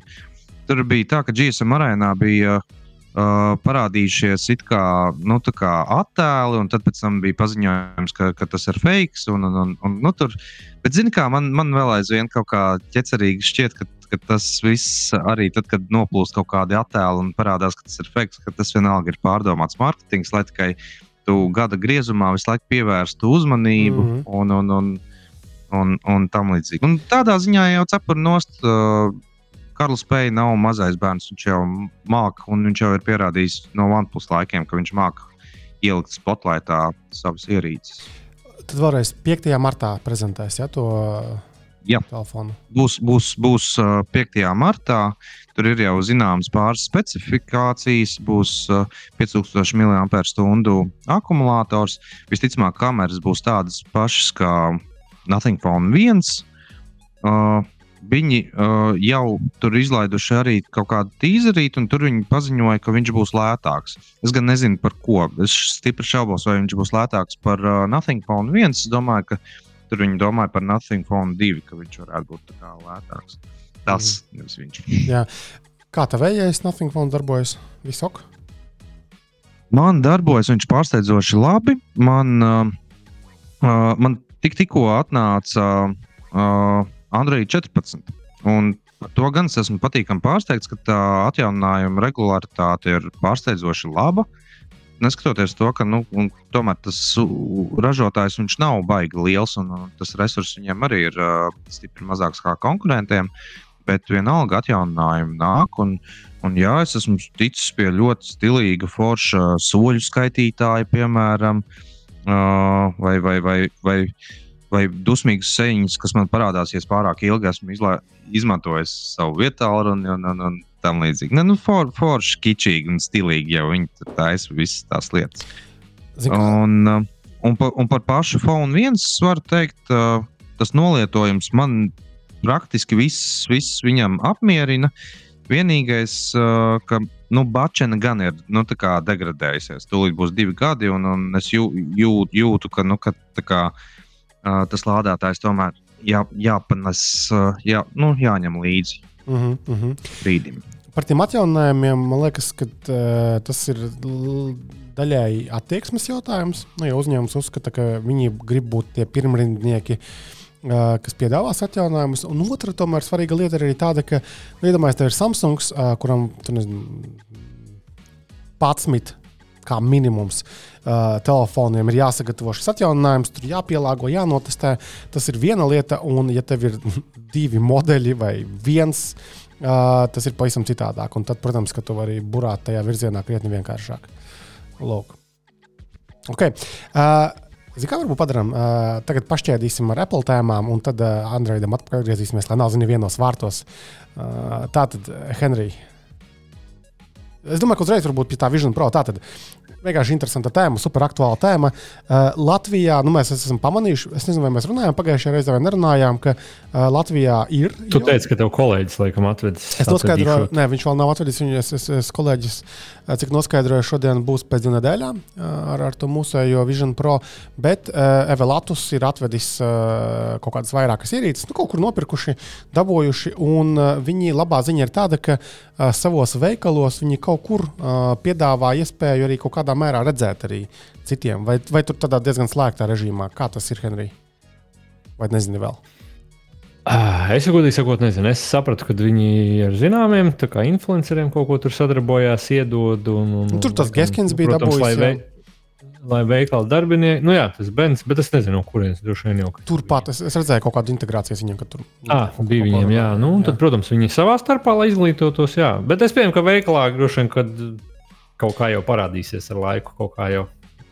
Tur bija tā, ka GSM arēnā bija uh, uh, parādījušies kā, nu, kā attēli, un tad bija paziņojums, ka, ka tas ir fake. Un, un, un, un, nu, tur, bet, zini, kā man, man vēl aizvien kaut kā ķecerīgi šķiet, ka, ka tas viss arī tad, kad noplūst kaut kādi attēli un parādās, ka tas ir fake, ka tas vienalga ir pārdomāts mārketings, lai tikai tu gada griezumā visu laiku pievērstu uzmanību Mhm. un, un, un, un, un tam līdzīgi. Un tādā ziņā jau cepuri nost. Uh, Karls Pēja nav mazais bērns. Viņš jau māca, un viņš jau ir pierādījis no OnePlus laikiem, ka viņš māca ielikt spotlightā savas ierīces. Tad vēlreiz 5. martā prezentēs ja, to Jā. telefonu. Būs, būs, būs uh, 5. martā. Tur ir jau zināmas pāris specifikācijas. Būs uh, 5000 mAh akumulators. Visticamāk, kameras būs tādas pašas kā Nothing Phone 1. Uh, Viņi uh, jau tur izlaiduši arī kaut kādu tīzerīti, un tur viņi paziņoja, ka viņš būs lētāks. Es gan nezinu par ko. Es stipri šaubos, vai viņš būs lētāks par uh, Nothing Phone 1. Es domāju, ka tur viņi domāja par Nothing Phone 2, ka viņš varētu būt lētāks. Tas mm. nevis viņš. Kā tā vējais Nothing Phone darbojas? Viss ok? Man darbojas viņš pārsteidzoši labi. Man, uh, uh, man tik, tikko atnāca uh, Android 14. Un par to gan es esmu patīkami pārsteigts, ka tā atjauninājuma regularitāte ir pārsteidzoši laba. Neskatoties to, ka nu, tomēr tas ražotājs nav baigi liels un uh, tas resurss viņiem arī ir uh, stipri mazāks kā konkurentiem, bet vienalga atjauninājumi nāk. Un, un jā, es esmu ticis pie ļoti stilīga, forša soļu skaitītāja, piemēram, uh, vai, vai, vai, vai, vai dusmīgas seņas, kas man parādās, pārāk ilgi esmu izlā, izmantojis savu vietu, un, un, un, un tam līdzīgi. Ne, nu, for, forši, kičīgi un stilīgi jau viņi taisa visas tās lietas. Zin, Un, uh, un, par, un par pašu fonu viens var teikt, uh, tas nolietojums man praktiski viss, viss viņam apmierina. Vienīgais, uh, ka nu, bačena gan ir nu, tā degradējusies. Tūlīt būs divi gadi, un, un es jū, jū, jūtu, ka, nu, ka kā, uh, tas lādētājs tomēr jā, jāpanes, uh, jā, nu, jāņem līdzi uh -huh, uh -huh. brīdim. Par tiem atjauninājumiem man liekas, ka uh, tas ir daļēji attieksmes jautājums. Nu, ja uzņēmums uzskata, ka viņi grib būt tie pirmrindnieki, uh, kas piedāvās atjauninājumus, un otra tomēr svarīga lieta ir arī tāda, ka, nu, iedomājieties, tev ir Samsung, uh, kuram tur nezinu, 11 kā minimums. Uh, telefoniem ir jāsagatavo šis atjauninājums, tur jāpielāgo, jānotestē. Tas ir viena lieta, un, ja tev ir divi modeļi vai viens, uh, tas ir pavisam citādāk. Un tad, protams, ka tu vari burāt tajā virzienā krietni vienkāršāk. Lūk. Okay. Uh, Zini, kā varbūt padarām? Uh, tagad pašķēdīsim ar Apple tēmām, un tad uh, Androidam atgriezīsimies, lai nav zini vienos vārtos. Uh, tā tad, Henrij. Es domāju, ka uzreiz varbūt pie tā Vision Pro. Tā tad vienkārši interesanta tēma, super aktuāla tēma. Uh, Latvijā, nu, mēs esam pamanījuši, es nezinu, vai mēs runājām pagājušajā reizē vai nerunājām, ka uh, Latvijā ir. Tu jau... teici, ka tev kolēģis laikam atvedis. Es noskaidroju, nē, viņš vēl nav atvedis viņu. Es, es, es kolēģis, cik noskaidroju, šodien būs pēc divu nedēļām ar, ar to mūsējo Vision Pro. Bet uh, Evelatus ir atvedis uh, kaut kādas vairākas ierīces, nu, kaut kur nopirkuši, dabūjuši. Un uh, viņi labā ziņa ir tāda, ka uh, savos veikalos viņi kaut kur uh, piedāvā iespēju arī kaut kādā mērā redzēt arī citiem. Vai, vai tur tādā diezgan slēgtā režīmā? Kā tas ir, Henrij? Vai nezini vēl? Es jau godīgi sakot, nezinu. Es sapratu, ka viņi ar zināmiem influenceriem kaut ko tur sadarbojās, iedod. Un, un, nu, tur tas Geskins bija dabūjis. Lai, vei, lai veikala darbinieki, nu jā, tas Bens, bet es nezinu, no kurienes droši vien jau. Turpat es, es redzēju kaut kādu integrācijas viņam, ka tur ah, bija viņiem, jā. Nu, jā. Tad, protams, viņi savā starpā lai izglītotos, jā. Bet es pieņemu, ka veikalā droši vien, kad kaut kā jau parādīsies ar laiku, kaut kā jau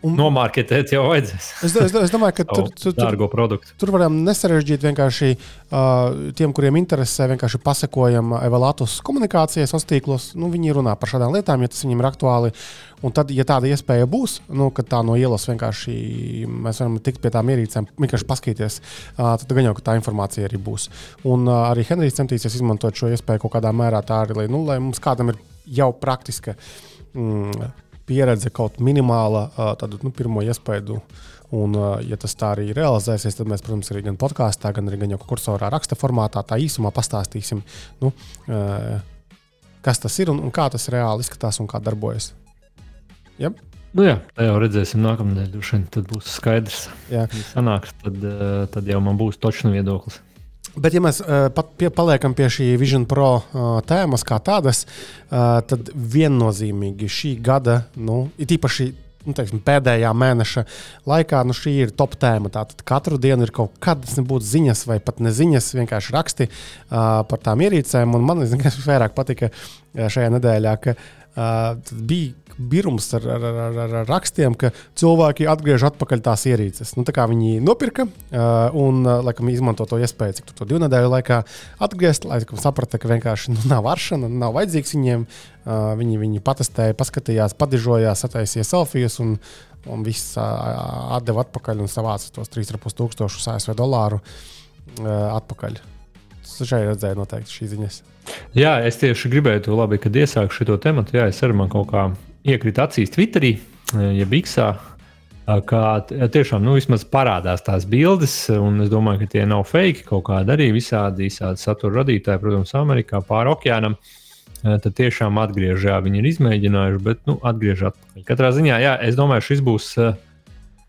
Un, Nomārketēt jau vajadzēs. Es, es, es domāju, ka tur, tur, tur, tur varam nesarežģīt vienkārši uh, tiem, kuriem interesē, vienkārši pasakojam evalātus komunikācijai, sociālos tīklos. Nu, viņi runā par šādām lietām, ja tas viņiem ir aktuāli. Un tad, ja tāda iespēja būs, nu, ka tā no ielas vienkārši mēs varam tikt pie tām ierīcēm, vienkārši paskatīties, uh, tad gan jau tā informācija arī būs. Un uh, arī Henrijs centīsies izmantot šo iespēju kaut kādā mērā tā arī, lai, nu, lai mums kādam ir jau praktiska. Mm, pieredze, kaut minimāla, tādu nu, pirmo iespēju. Un, ja tas tā arī realizēsies, tad mēs, protams, arī gan podkāstā, gan arī gan jau kursorā raksta formātā tā īsumā pastāstīsim, nu, kas tas ir un, un kā tas reāli izskatās un kā darbojas. Yep. Nu jā, tā jau redzēsim nākamnedēļ. Tad būs skaidrs, ja sanāks. Tad, tad jau man būs točs viedoklis. Bet, ja mēs uh, pie, paliekam pie šī Vision Pro uh, tēmas kā tādas, uh, tad viennozīmīgi šī gada, nu, it īpaši nu, teiksim, pēdējā mēneša laikā nu, šī ir top tēma. Tātad katru dienu ir kaut kādas nebūtu ziņas, vai pat ne ziņas, vienkārši raksti uh, par tām ierīcēm. Un man liekas, vairāk patika šajā nedēļā, ka uh, bija birums ar, ar, ar, ar, ar rakstiem, ka cilvēki atgriež atpakaļ tās ierīces. Nu, tā viņi nopirka un, laikam, izmanto to iespēju, cik to divu nedēļu laikā atgriezt, lai saprastu, ka vienkārši nu, nav aršana, nav vajadzīgs viņiem. Viņi, viņi patestēja, paskatījās, padižojās, attaisīja selfijas un, un viss atdeva atpakaļ un savāca tos 3,5 tūkstošus ASV dolāru atpakaļ. Es šeit redzēju noteikti šīs ziņas. Jā, es tieši gribēju to labi, kad iesāku šo tēmu. Jā, es arī man kaut kā iekrita acīs Twitterī, ja Biksā. Kā tiešām nu, parādās tās bildes, un es domāju, ka tie nav fake. Kaut kādi arī visādi, visādi satura radītāji, protams, Amerikā pāri okeānam. Tad tiešām atgriežas, jā, viņi ir izmēģinājuši, bet nu, atgriežas atpakaļ. Katrā ziņā, jā, es domāju, šis būs,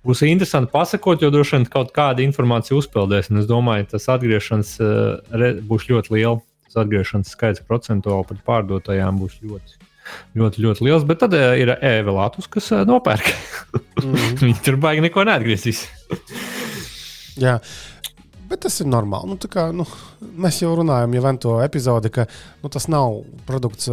būs interesanti pasakot, jo droši vien kaut kāda informācija uzpeldēs. Es domāju, tas atgriešanās būs ļoti liels. Tas atgriešanās skaits procentuāli pret pārdotajām būs ļoti, ļoti, ļoti liels. Bet tad uh, ir e-vēlātus, kas uh, nopērk. Mm -hmm. Viņi tur baigi neko neatgriezīs. Jā. Bet tas ir normāli. Nu, kā, nu, mēs jau runājam, jau to epizodi, ka nu, tas nav produkts,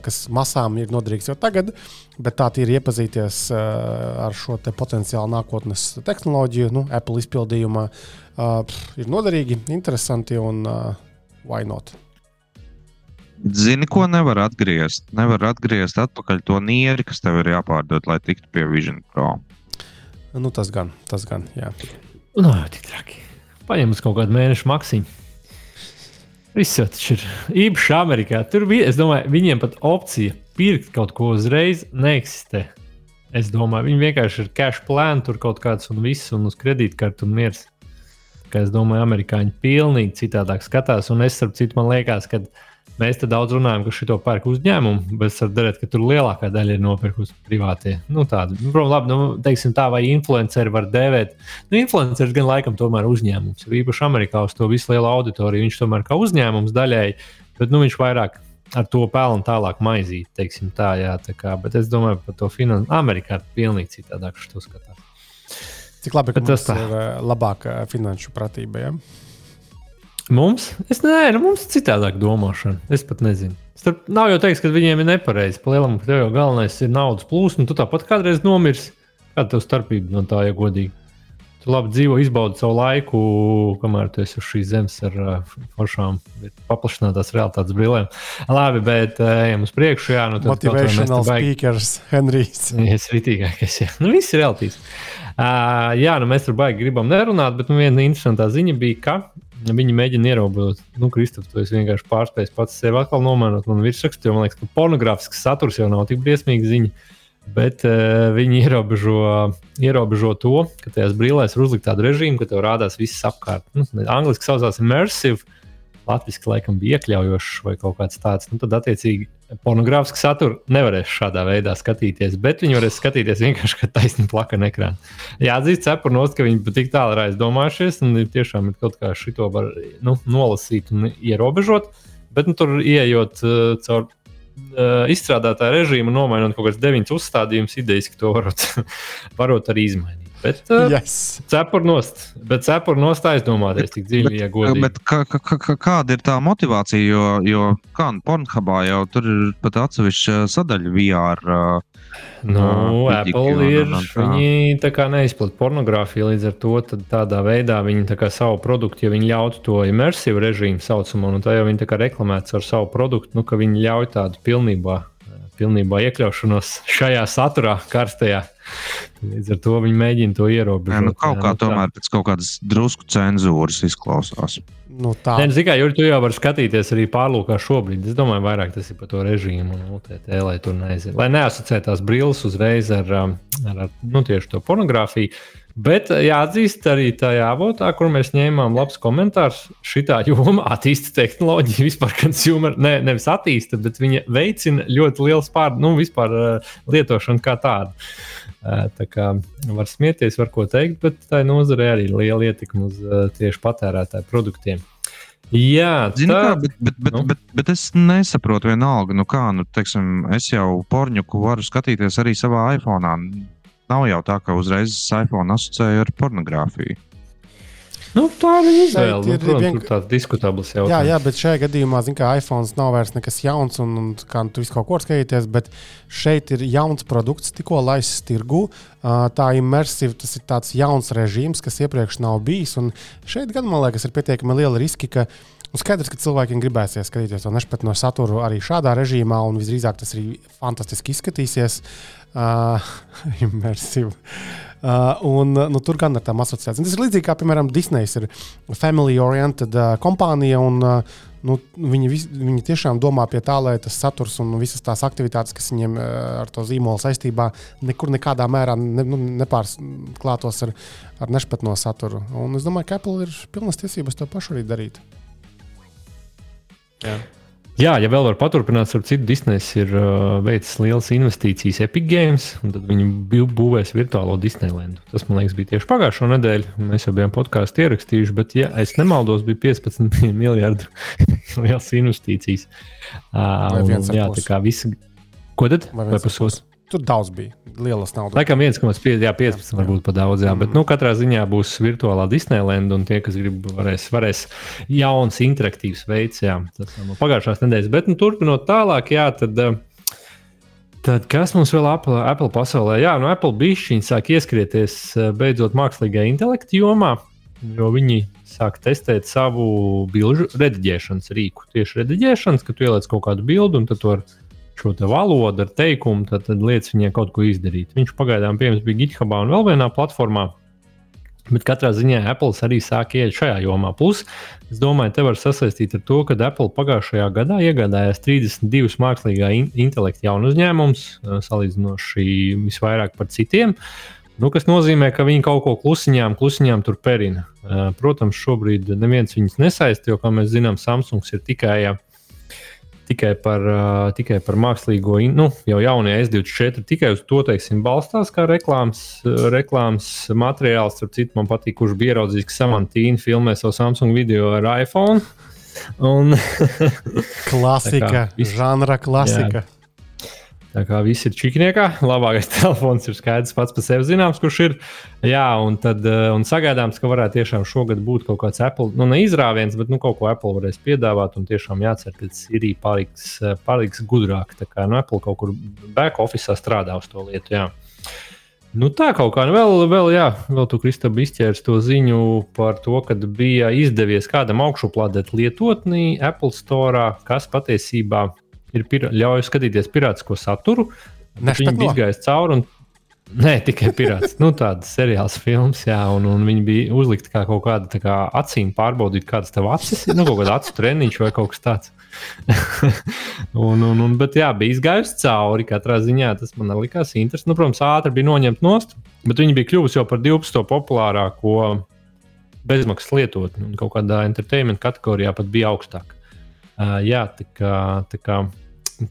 kas masām ir noderīgs jau tagad, bet tā ir iepazīties ar šo te potenciālu nākotnes tehnoloģiju, nu, Apple izpildījumā. Ir noderīgi, interesanti un why not? Zini, ko nevar atgriezt? Nevar atgriezt atpakaļ to nieri, kas tev ir jāpārdod, lai tiktu pie Vision Pro. Nu, tas gan, tas gan, jā. Nu, tik traki. Paņem uz kaut kādu mēnešu maksimumu. Viss jau tas ir īpaši Amerikā. Tur bija, es domāju, viņiem pat opcija pirkt kaut ko uzreiz neeksistē. Es domāju, viņi vienkārši ir cash plāni, tur kaut kāds un viss, un uz kredītkartu un miers. Kā es domāju, amerikāņi pilnīgi citādāk skatās. Un es, starp citu, man liekas, ka Mēs te daudz runājam, ka šito pērk uzņēmumu, bet es varu darīt, ka tur lielākā daļa ir nopirkusi privātie. Nu, tādu, nu, protams, labi, nu, teiksim tā, vai influenceri var dēvēt. Nu, influenceris gan laikam tomēr uzņēmums. Īpaši Amerikā uz to visu lielu auditoriju viņš tomēr kā uzņēmums daļēji, bet nu, viņš vairāk ar to pelnu tālāk maizīt, tā, jā, tā kā, bet es domāju par to finansu. Amerikā ir pilnīgi citādāk šo skatās. Cik labi, ka bet tas ir eh, labāka finanšu pratība. Ja? Mums? Es nezinu, nu, mums ir citādāk domāšana. Es pat nezinu. Starp, nav jau teiks, ka viņiem ir nepareizi. Palielam, ka tev jau galvenais ir naudas plūsma. Tu tāpat kādreiz nomirsi. Kāda tev starpība no tā, ja godīgi? Tu labi dzīvo, izbaudi savu laiku, kamēr tu esi uz šīs zemes ar uh, foršām, paplašinātās realitātes brīvēm. Labi, bet uh, ejam uz priekšu. Jā, nu, Motivational speakers, Henrijs. Ir ritīgākais. Jā, nu, viss ir realitīvs. Uh, jā, nu, mēs tur baigi gribam nerunāt, bet nu, viena interesanta ziņa bija, ka Viņi mēģina ierobežot, nu, Kristofers, tu vienkārši pārspējas pats sevi atkal nomainot man virsrakstu, jo man liekas, ka pornogrāfisks saturs jau nav tik briesmīga ziņa. Bet uh, viņi ierobežo, ierobežo to, ka tajās brīvēs ir uzlikt tādu režīmu, ka tev rādās viss apkārt. Nu, Angliski saucās immersive, latviešu laikam bija iekļaujošs vai kaut kāds tāds. Nu, tad, attiecīgi, pornogrāfisku saturu nevarēs šādā veidā skatīties, bet viņi varēs skatīties vienkārši kā taisni plakana ekrāna. Jāatzīst, cepurnos, ka viņi tik tālu ir aizdomājušies, un tiešām ir kaut kā šito var nu, nolasīt un ierobežot. Bet nu, tur ieejot uh, caur uh, izstrādātāju režīmu, nomainot kaut kādas deviņas uzstādījumus, idejas, ka to varot, varot arī izmainīt. Bet, uh, yes. cepurnost, bet cepurnost aizdomāties tik dziļi, ja godīgi. Bet kā, kā, kāda ir tā motivācija? Jo, jo kā nu, Pornhubā jau tur ir pat atsevišķa sadaļa VR. Uh, nu, uh, Apple ir. Un, un tā. Viņi tā kā neizplatīja pornogrāfiju, līdz ar to tādā veidā viņi tā savu produktu, ja viņi ļautu to imersīvu režīmu saucamo, un tā jau viņi reklamēts ar savu produktu, nu, ka viņi ļauj tādu pilnībā pilnībā iekļaušanos šajā saturā, karstajā. Līdz ar to viņi mēģina to ierobežot. Jā, nu, kaut kā jā, nu, tomēr pēc kaut kādas drusku cenzūras izklausās. Nu, tā ir. Tikai Juri, tu jau vari skatīties arī pārlūkā šobrīd. Es domāju, vairāk tas ir par to režīmu un UTT, lai tur neaiziet. Lai neasociē tās brilles uzreiz ar, ar, ar nu, tieši to pornogrāfiju. Bet eh, jāatzīst arī tajā avotā, kur mēs ņēmām labs komentārs. Šitā joma attīsta tehnoloģiju, vispār consumer, ne, nevis attīsta, bet viņa veicina ļoti lielu pār, nu, vispār uh, lietošanu kā tādu. Tā kā var smieties, var ko teikt, bet tā nozare arī ir liela ietekme uz tieši patērētāju produktiem. Jā, Zini, tā, kā, bet, bet, bet, nu? bet, bet es nesaprotu, vienalga, nu kā, nu, teiksim, es jau porņuku varu skatīties arī savā iPhone nav jau tā, ka uzreiz iPhone asociēja ar pornogrāfiju. Nu, tā ir izvēle. Nu, ir protams, vien- ir tāds diskutabls Jā, jautājums. jā, bet šajā gadījumā, zin, kā iPhone nav vairs nekas jauns, un, un kā tu visu kaut ko skatīties, bet šeit ir jauns produkts, tikko laists tirgu. Tā immersive, tas ir tāds jauns režīms, kas iepriekš nav bijis. Un šeit gan man liekas, ir pietiekami liela riska, ka nu, skaidrs, ka cilvēkiem gribēsies skatīties to nešpatno saturu arī šādā režīmā, un visdrīzāk tas arī fantastiski izskatīsies. Uh, immersive. Uh, un, nu, tur gan ar tām asociācijām. Tas ir līdzīgi kā, piemēram, Disney ir family-oriented uh, kompānija. Un, uh, nu, viņi, vis, viņi tiešām domā pie tā, lai tas saturs un visas tās aktivitātes, kas viņiem uh, ar to zīmolu saistībā, nekur nekādā mērā ne, nu, nepārklātos ar, ar nešpatno saturu. Un es domāju, ka Apple ir pilnas tiesības to pašu arī darīt. Jā. Jā, ja vēl var paturpināt, ar citu Disneys ir uh, veicis lielas investīcijas Epic Games, un tad viņi bū- būvēs virtuālo Disneylandu. Tas, man liekas, bija tieši pagājušo nedēļu. Mēs jau bijām podkāstu ierakstījuši, bet, ja es nemaldos, bija 15 miljardu lielas investīcijas. Uh, un, ar jā, tā kā visi. Ko tad? Vai pusotrs? Tur daudz bija. Lielas naudas. Laikam 1,5, jā, 15 varbūt pat daudz, jā, bet Mm. nu, katrā ziņā būs virtuālā Disneylanda, un tie, kas grib, varēs, varēs jauns, interaktīvs veids, jā, tas no pagājušās nedēļas. Bet, nu, turpinot tālāk, jā, tad, eh, tad kas mums vēl Apple, Apple pasaulē? Jā, nu, Apple bišķiņi sāk ieskrieties eh, beidzot mākslīgā intelekta jomā, jo viņi sāk testēt savu bilžu rediģēšanas rīku. Tieši rediģēšanas, ka tu ieliec kaut kādu bildi, un tad tu ar šo te valodu, ar teikumu, tad, tad lietas viņai kaut ko izdarīt. Viņš pagaidām pieejams bija GitHub un vēl vienā platformā. Bet katrā ziņā Apple arī sāk iet šajā jomā. Plus, es domāju, te var sasaistīt ar to, ka Apple pagājušajā gadā iegādājās 32 mākslīgā in intelekta jaunu uzņēmumus, salīdzinoši visvairāk par citiem. Nu, kas nozīmē, ka viņi kaut ko klusiņām, klusiņām tur perina. Protams, šobrīd neviens viņus nesaista, jo, kā mēs zinām, Samsungs ir tikai uh, tikai par, uh, tikai par mākslīgo, nu, jau jaunie S24, tikai uz to teiksim, balstās kā reklāmas, reklāmas materiāls. Starp citu, man patīk, kurš bija ieraudzījis, ka Samantīna filmē savu Samsung video ar iPhone. Un, Klasika, kā žanra klasika. Tā kā viss ir čikniekā, labākais telefons ir skaidrs pats par sevi zināms, kurš ir. Jā, un, tad, eh, un sagaidāms, ka varētu tiešām šogad būt kaut kāds Apple, nu ne izrāviens, bet nu, kaut ko Apple varēs piedāvāt. Un tiešām jācer, ka Sirija paliks, eh, paliks gudrāk. Tā kā nu, Apple kaut kur back office strādā uz to lietu. Jā. Nu, tā kaut kā nu, vēl, vēl, jā, vēl tu, Kristap, izķēries to ziņu par to, ka bija izdevies kādam augšuplādēt lietotni Apple Store, kas patiesībā ir pir ļauj skatīties pirātisko saturu. Viņi bija izgājis cauri. Un... Nē, tikai pirāts. nu, tāds seriāls, films, jā, un, un viņi bija uzlikti kā kaut kāda kā acīm pārbaudīt, kādas tev acis ir. Nu, kaut kāda acu treniņš vai kaut kas tāds. un, un, un, bet jā, bija izgājis cauri. Katrā ziņā tas man likās interesanti. Nu, protams, ātri bija noņemt nost, bet viņi bija kļuvusi jau par 12. populārāko bezmaksas lietotni. Kaut kādā entertainment kategorijā pat bija augstāk. Uh, jā, tā kā, tā kā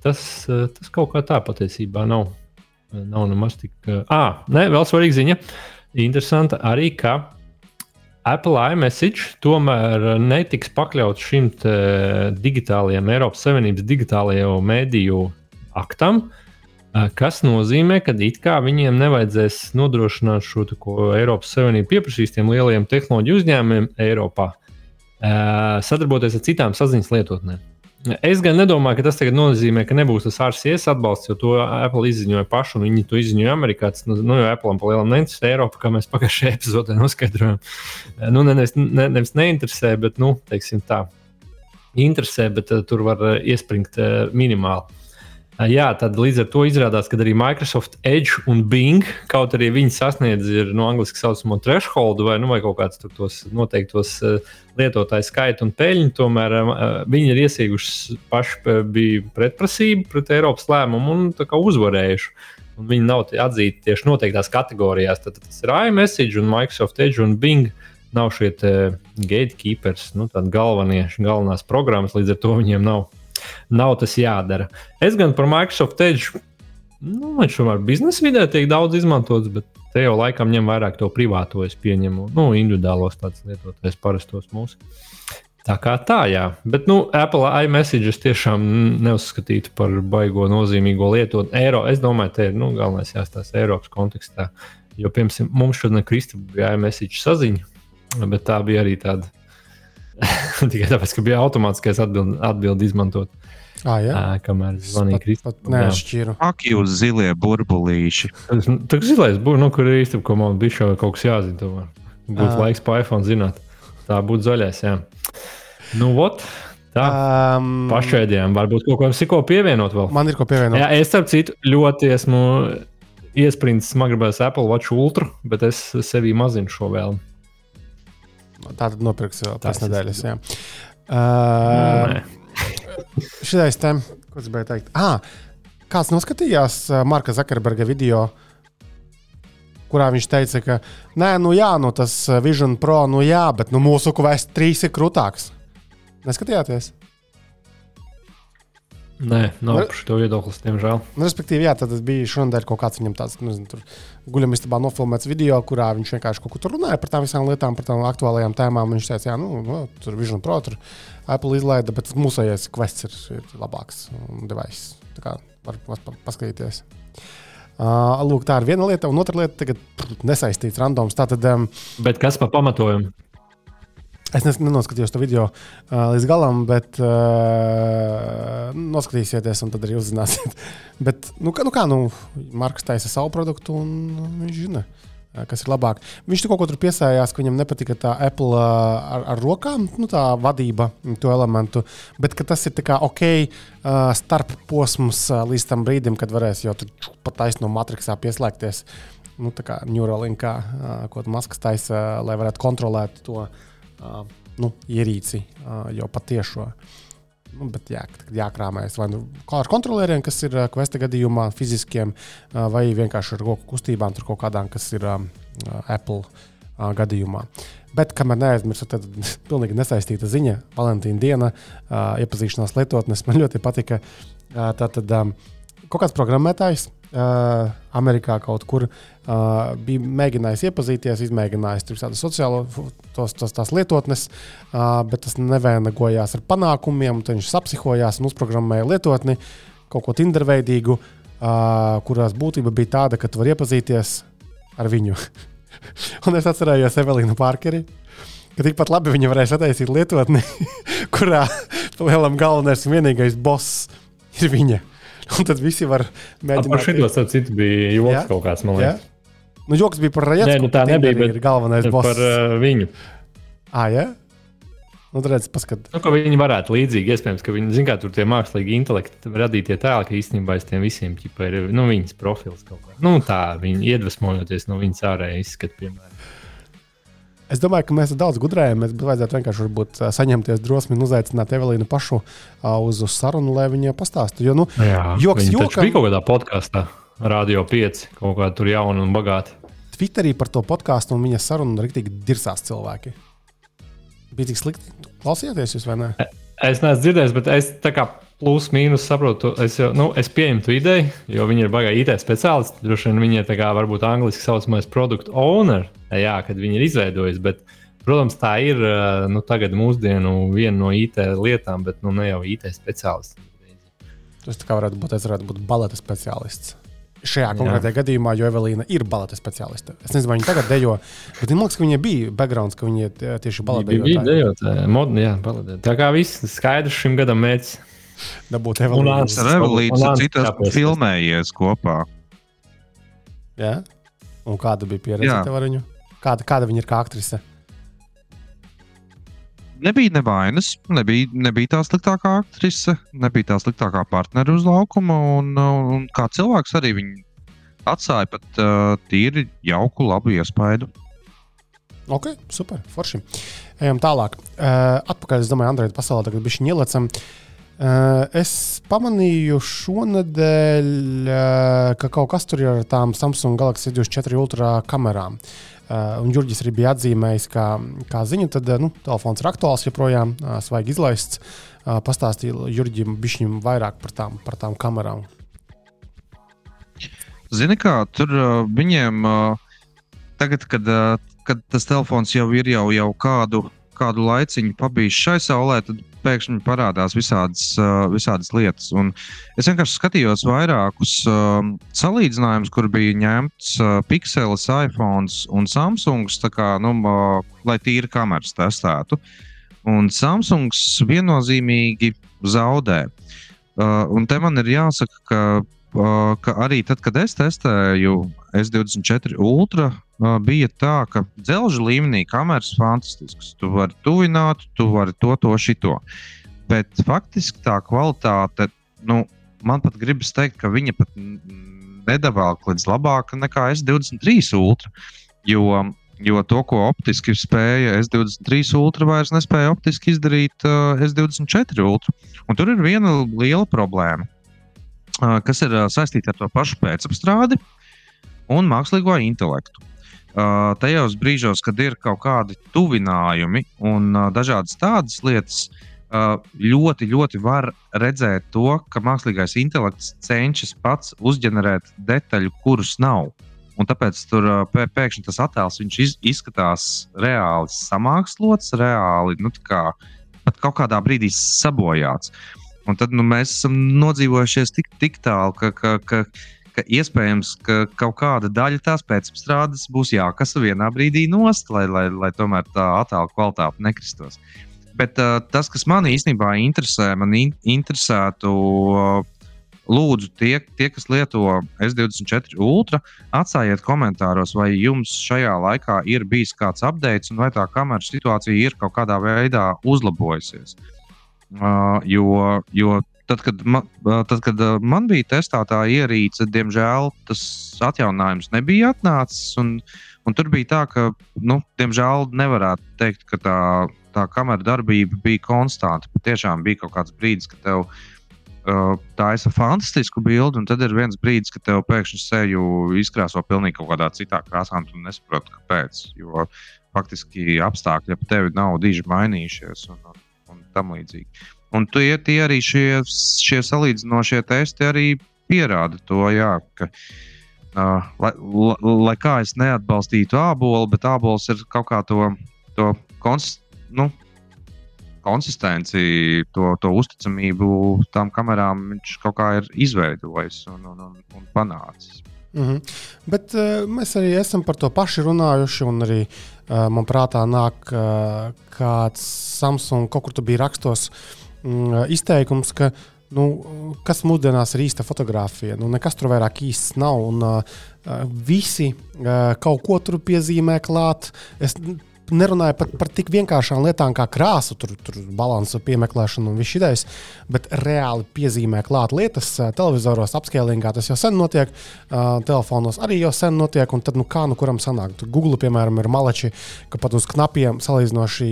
tas, tas kaut kā tā patiesībā nav. Nav nemaz tik. Ah, nē, vēl svarīga ziņa. Interesanti arī, ka Apple iMessage tomēr netiks pakļauts šim digitālajam, Eiropas Savienības digitālajiem mēdīju aktam, kas nozīmē, ka it kā viņiem nevajadzēs nodrošināt šo ko Eiropas Savienība pieprasīs tiem lielajiem tehnoloģiju uzņēmumiem Eiropā, uh, sadarboties ar citām saziņas lietotnēm. Es gan nedomāju, ka tas nozīmē, ka nebūs tas RCS atbalsts, jo to Apple izziņoja paši, un viņi to izziņoja Amerikā. Tas, nu, nu, jau Apple pa lielam neinteresē Eiropu, kā mēs pagājušajā epizodē noskaidrojām. Nu, ne, nevis, ne, nevis neinteresē, bet, nu, teiksim tā, interesē, bet uh, tur var uh, iespringt uh, minimāli. Jā, tad līdz ar to izrādās, ka arī Microsoft Edge un Bing, kaut arī viņi sasniedz no angļuiski saucamo threshold vai, nu, vai kaut kādus tos noteiktos uh, lietotāju skaitu un peļņu, tomēr uh, viņi ir iesīguši paši bija pretprasību pret Eiropas lēmumu un uzvarējuši. Un viņi nav atzīti tieši noteiktās kategorijās. Tad tas ir iMessage un Microsoft Edge un Bing. Nav šie gatekeepers, nu, tādi galvenie, galvenās programmas, līdz ar to viņiem nav, nav tas jādara. Es gan par Microsoft Edge, nu, viņš tomēr biznesa vidē tiek daudz izmantots, bet te jau laikam ņem vairāk to privāto, es pieņemu, nu, individuālos tādus lietotājus, parastos mūsu. Tā kā tā, jā. Bet, nu, Apple iMessage es tiešām neuzskatītu par baigo nozīmīgo lietu. Eiro, es domāju, te ir nu, galvenais jāstāsta Eiropas kontekstā. Jo, piemēram, mums šodien Kristūna bija iMessage saziņa, bet tā bija arī tāda tikai tāpēc, ka bija automātiskais atbildi atbild izmantot. Ah, jā, uh, kamēr zvanīja Kristūna. Neatšķiru. Ak, jūs zilie burbulīši. Tā kā zilais būs, nu, kur īstenībā ko man bija šau kaut kas jāzina. Tomēr. Būtu Ā. laiks pa iPhone zināt. Tā būtu zaļais, jā. Nu, ot, tā. Um, Pašēdējām, varbūt kaut ko siko pievienot vēl. man ir ko pievienot. Jā, es starp citu ļoti esmu iesprints, man gribēs Apple Watch Ultra, bet es sevī mazinu šo vēlmu. Tā tad nopirks vēl pēc nedēļas. Jā. Uh, Šitais te, ko es gribēju teikt? Ah, kāds noskatījās Marka Zakarberga video, kurā viņš teica, ka, nē, nu jā, nu tas Vision Pro, nu jā, bet nu, mūsu QS3 ir krūtāks. Neskatījāties? Nē, nav par šo viedoklis, diemžēl. Nu, respektīvi, jā, tad bija šonadēļ kaut kāds viņam tāds, nezinu, tur guļamistabā nofilmēts video, kurā viņš vienkārši kaut ko tur runāja par tām visām lietām, par tām aktuālajām tēmām. Viņš teica, jā, nu, nu tur Vision Pro, tur Apple izlaida, bet mūsējais quests ir, ir labāks device. Tā kā var var pa- paskatīties. Uh, lūk, tā ir viena lieta, un otra lieta nesaistīts randoms. Tātad um, Bet kas par pamatojumu? Es nenoskatījos to video uh, līdz galam, bet uh, noskatīsieties, un tad arī uzzināsiet. bet, nu, kā, nu, kā nu, Marks taisa savu produktu, un uh, viņš zina, uh, kas ir labāk. Viņš tur kaut ko tur piesājās, ka viņam nepatika tā Apple uh, ar, ar rokām, nu, tā vadība, to elementu, bet tas ir kā ok, uh, starp posms uh, līdz tam brīdim, kad varēs jau pat taisno matricā pieslēgties. Nu, tā kā Neuralinkā, uh, ko Maskas taisa, lai varētu kontrolēt to uh, nu, ierīci jau patiešo. Nu, bet jā, jākrāmējas vai nu ar kontrolieriem, kas ir kvesta gadījumā, fiziskiem, vai vienkārši ar roku kustībām, tur kaut kādām, kas ir Apple gadījumā. Bet, kamēr neaizmirsu, tad pilnīgi nesaistīta ziņa, Valentīna diena, iepazīšanās lietotnes. Man ļoti patika. Tātad kaut kāds programmētājs uh, Amerikā kaut kur uh, bija mēģinājis iepazīties, izmēģinājis tādu sociālo tos, tos, tās lietotnes, uh, bet tas nevainagojās ar panākumiem. Tad viņš sapsihojās un uzprogrammēja lietotni kaut ko tinderveidīgu, uh, kurās būtība bija tāda, ka tu vari iepazīties ar viņu. un es atcerējos Evelīnu Parkeri. Ka tikpat labi viņa varēja sataisīt lietotni, kurā lielam galvenais un vienīgais boss ir viņa. Un tad visi var Par mēģināt. šo starp citu bija Jā? joks kaut kāds, man Jā? liekas. Nu, joks bija par Rajatu. Nē, nu tā nebija, bet ir galvenais boss. Par uh, viņu. Ah, jā? Nu, tad redz, paskat. Nu, ka viņi varētu līdzīgi, iespējams, ka viņi zina, kā tur tie mākslīgi intelekti radītie tēli, ka īstenībā aiz tiem visiem ķipa, ir nu, viņas profils kaut kā. Nu, tā viņi iedvesmojoties no viņas ārējā izskata, piemēram. Es domāju, ka mēs daudz gudrējam. Mēs vajadzētu vienkārši varbūt, saņemties drosmi un uzaicināt Evelīnu pašu uz, sarunu, lai viņa pastāstītu. Jo, nu, Jā, Joks jokam. bija kaut kādā podkāstā, Radio 5, kaut kā tur jauna un bagāta. Twitterī par to podkāstu un viņa sarunu rīktīgi dirsās cilvēki. Bija tik slikti. Klausieties, jūs vai ne? Es neesmu dzirdējis, bet es tā kā plus mīnus saprotu, es, jau, nu, es pieņemu to ideju, jo viņi ir baigā IT speciālisti. Droši vien viņi ir tā kā varbūt angliski saucamais produkt owner, jā, kad viņi ir izveidojis. Bet, protams, tā ir eh, nu, tagad mūsdienu viena no IT lietām, bet nu, ne jau IT speciālists. Tas tā kā varētu būt, es varētu būt baleta speciālists. Šajā konkrētajā gadījumā, jo Evelīna ir baleta speciāliste. Es nezinu, vai viņa tagad dejo, bet man liekas, ka viņai bija backgrounds, ka viņa tieši baleta Bija bija dejotāji, modni, jā, baladē. Tā kā viss skaidrs šim gadam mērķis. Dabūt. Ants. Ar Un citas filmējies kopā. Jā? Un kāda bija pieredze tev ar viņu? Kāda, kāda viņa ir kā aktrise? Nebija nevainas, nebija, nebija tā sliktākā aktrise, nebija tā sliktākā partneri uz laukuma. Un, un, kā cilvēks arī viņa atstāja pat uh, tīri jauku, labu iespaidu. Ok, super, forši. Ejam tālāk. Uh, atpakaļ, es domāju, Android pasaulē tagad bija šī ielicama. Uh, es pamanīju šonadēļ, uh, ka kaut kas tur ir ar tām Samsung Galaxy 24 Ultra kamerām. Uh, un Jurģis arī bija atzīmējis, ka, kā ziņu, tad nu, telefons ir aktuāls, joprojām svaigi izlaists. Pastāstīja Jurģim bišķiņam vairāk par tām, par tām kamerām. Zini, kā tur viņiem tagad, kad, kad tas telefons jau ir jau, jau kādu, kādu laiciņu pabijis šai saulē, tad pēkšņi parādās visādas, uh, visādas lietas. Un es vienkārši skatījos vairākus uh, salīdzinājumus, kur bija ņemts uh, Pixels, iPhone un Samsungs, kā, nu, uh, lai tīri kameras testētu. Un Samsungs viennozīmīgi zaudē. Uh, un te man ir jāsaka, ka ka arī tad, kad es testēju S24 Ultra, bija tā, ka dzelža līmenī kameras fantastiskas. Tu vari tuvināt, tu vari to, to, šito. Bet faktiski tā kvalitāte, nu, man pat gribas teikt, ka viņa pat nedavāk līdz labāka nekā S23 Ultra. Jo, jo to, ko optiski spēja S23 Ultra, vairs nespēja optiski izdarīt uh, S24 Ultra. Un tur ir viena liela problēma kas ir saistīta ar to pašu pēcapstrādi un mākslīgo intelektu. Tajos brīžos, kad ir kaut kādi tuvinājumi un dažādas tādas lietas, ļoti, ļoti var redzēt to, ka mākslīgais intelekts cenšas pats uzģenerēt detaļu, kuras nav. Un tāpēc tur pēkšņi tas attēls izskatās reāli samākslots, reāli nu, kā, pat kaut kādā brīdī sabojāts. Uh, Un tad nu, mēs esam nodzīvojušies tik, tik tālu, ka, ka, ka, ka iespējams, ka kaut kāda daļa tās pēcstrādes būs jākasa vienā brīdī nost, lai, lai, lai tomēr tā attēlu kvalitāte nekristos. Bet uh, tas, kas man īstenībā interesē, man in interesētu. Uh, Lūdzu, tie, tie, kas lieto S24 Ultra, atstājiet komentāros, vai jums šajā laikā ir bijis kāds update, un vai tā kameras situācija ir kaut kādā veidā uzlabojusies. Uh, Uh, jo, jo tad, kad man, tad, kad man bija testētā ierīce, diemžēl tas atjauninājums nebija atnācis. Un, un tur bija tā, ka, nu, diemžēl, nevarētu teikt, ka tā, tā kamera darbība bija konstanta. Tiešām bija kaut kāds brīdis, kad tev uh, taisa fantastisku bildi, un tad ir viens brīdis, kad tev pēkšņi seju izkrāso pilnīgi kaut kādā citā krāsā, un tu nesaproti, kāpēc. Jo faktiski apstākļi ap tevi nav diži mainījušies. Un, un tam līdzīgi. Un tie, tie arī šie, šie salīdzinošie testi arī pierāda to, jā, ka, uh, lai, lai, kā es neatbalstītu ābolu, bet ābols ir kaut kā to, to kons, nu, konsistenci, to, to uzticamību tām kamerām viņš kaut kā ir izveidojis un, un, un, un panācis. Mm -hmm. Bet uh, mēs arī esam par to pašu runājuši, un arī man prātā nāk uh, kāds Samsung, kaut kur tur bija rakstos um, izteikums, ka nu, kas mūsdienās ir īsta fotografija. Nu, nekas tur vairāk īsts nav. Un, uh, visi uh, kaut ko tur piezīmē klāt. Es nerunāju pat par tik vienkāršām lietām kā krāsu, tur, tur balansu piemeklēšanu un viss šis, bet reāli piezīmē klāt lietas. Televizoros apskēlīgā tas jau sen notiek, uh, telefonos arī jau sen notiek. Tad, nu, kā nu kuram sanāk? Tur Google, piemēram, ir maleči, ka pat uz knapiem salīdzinoši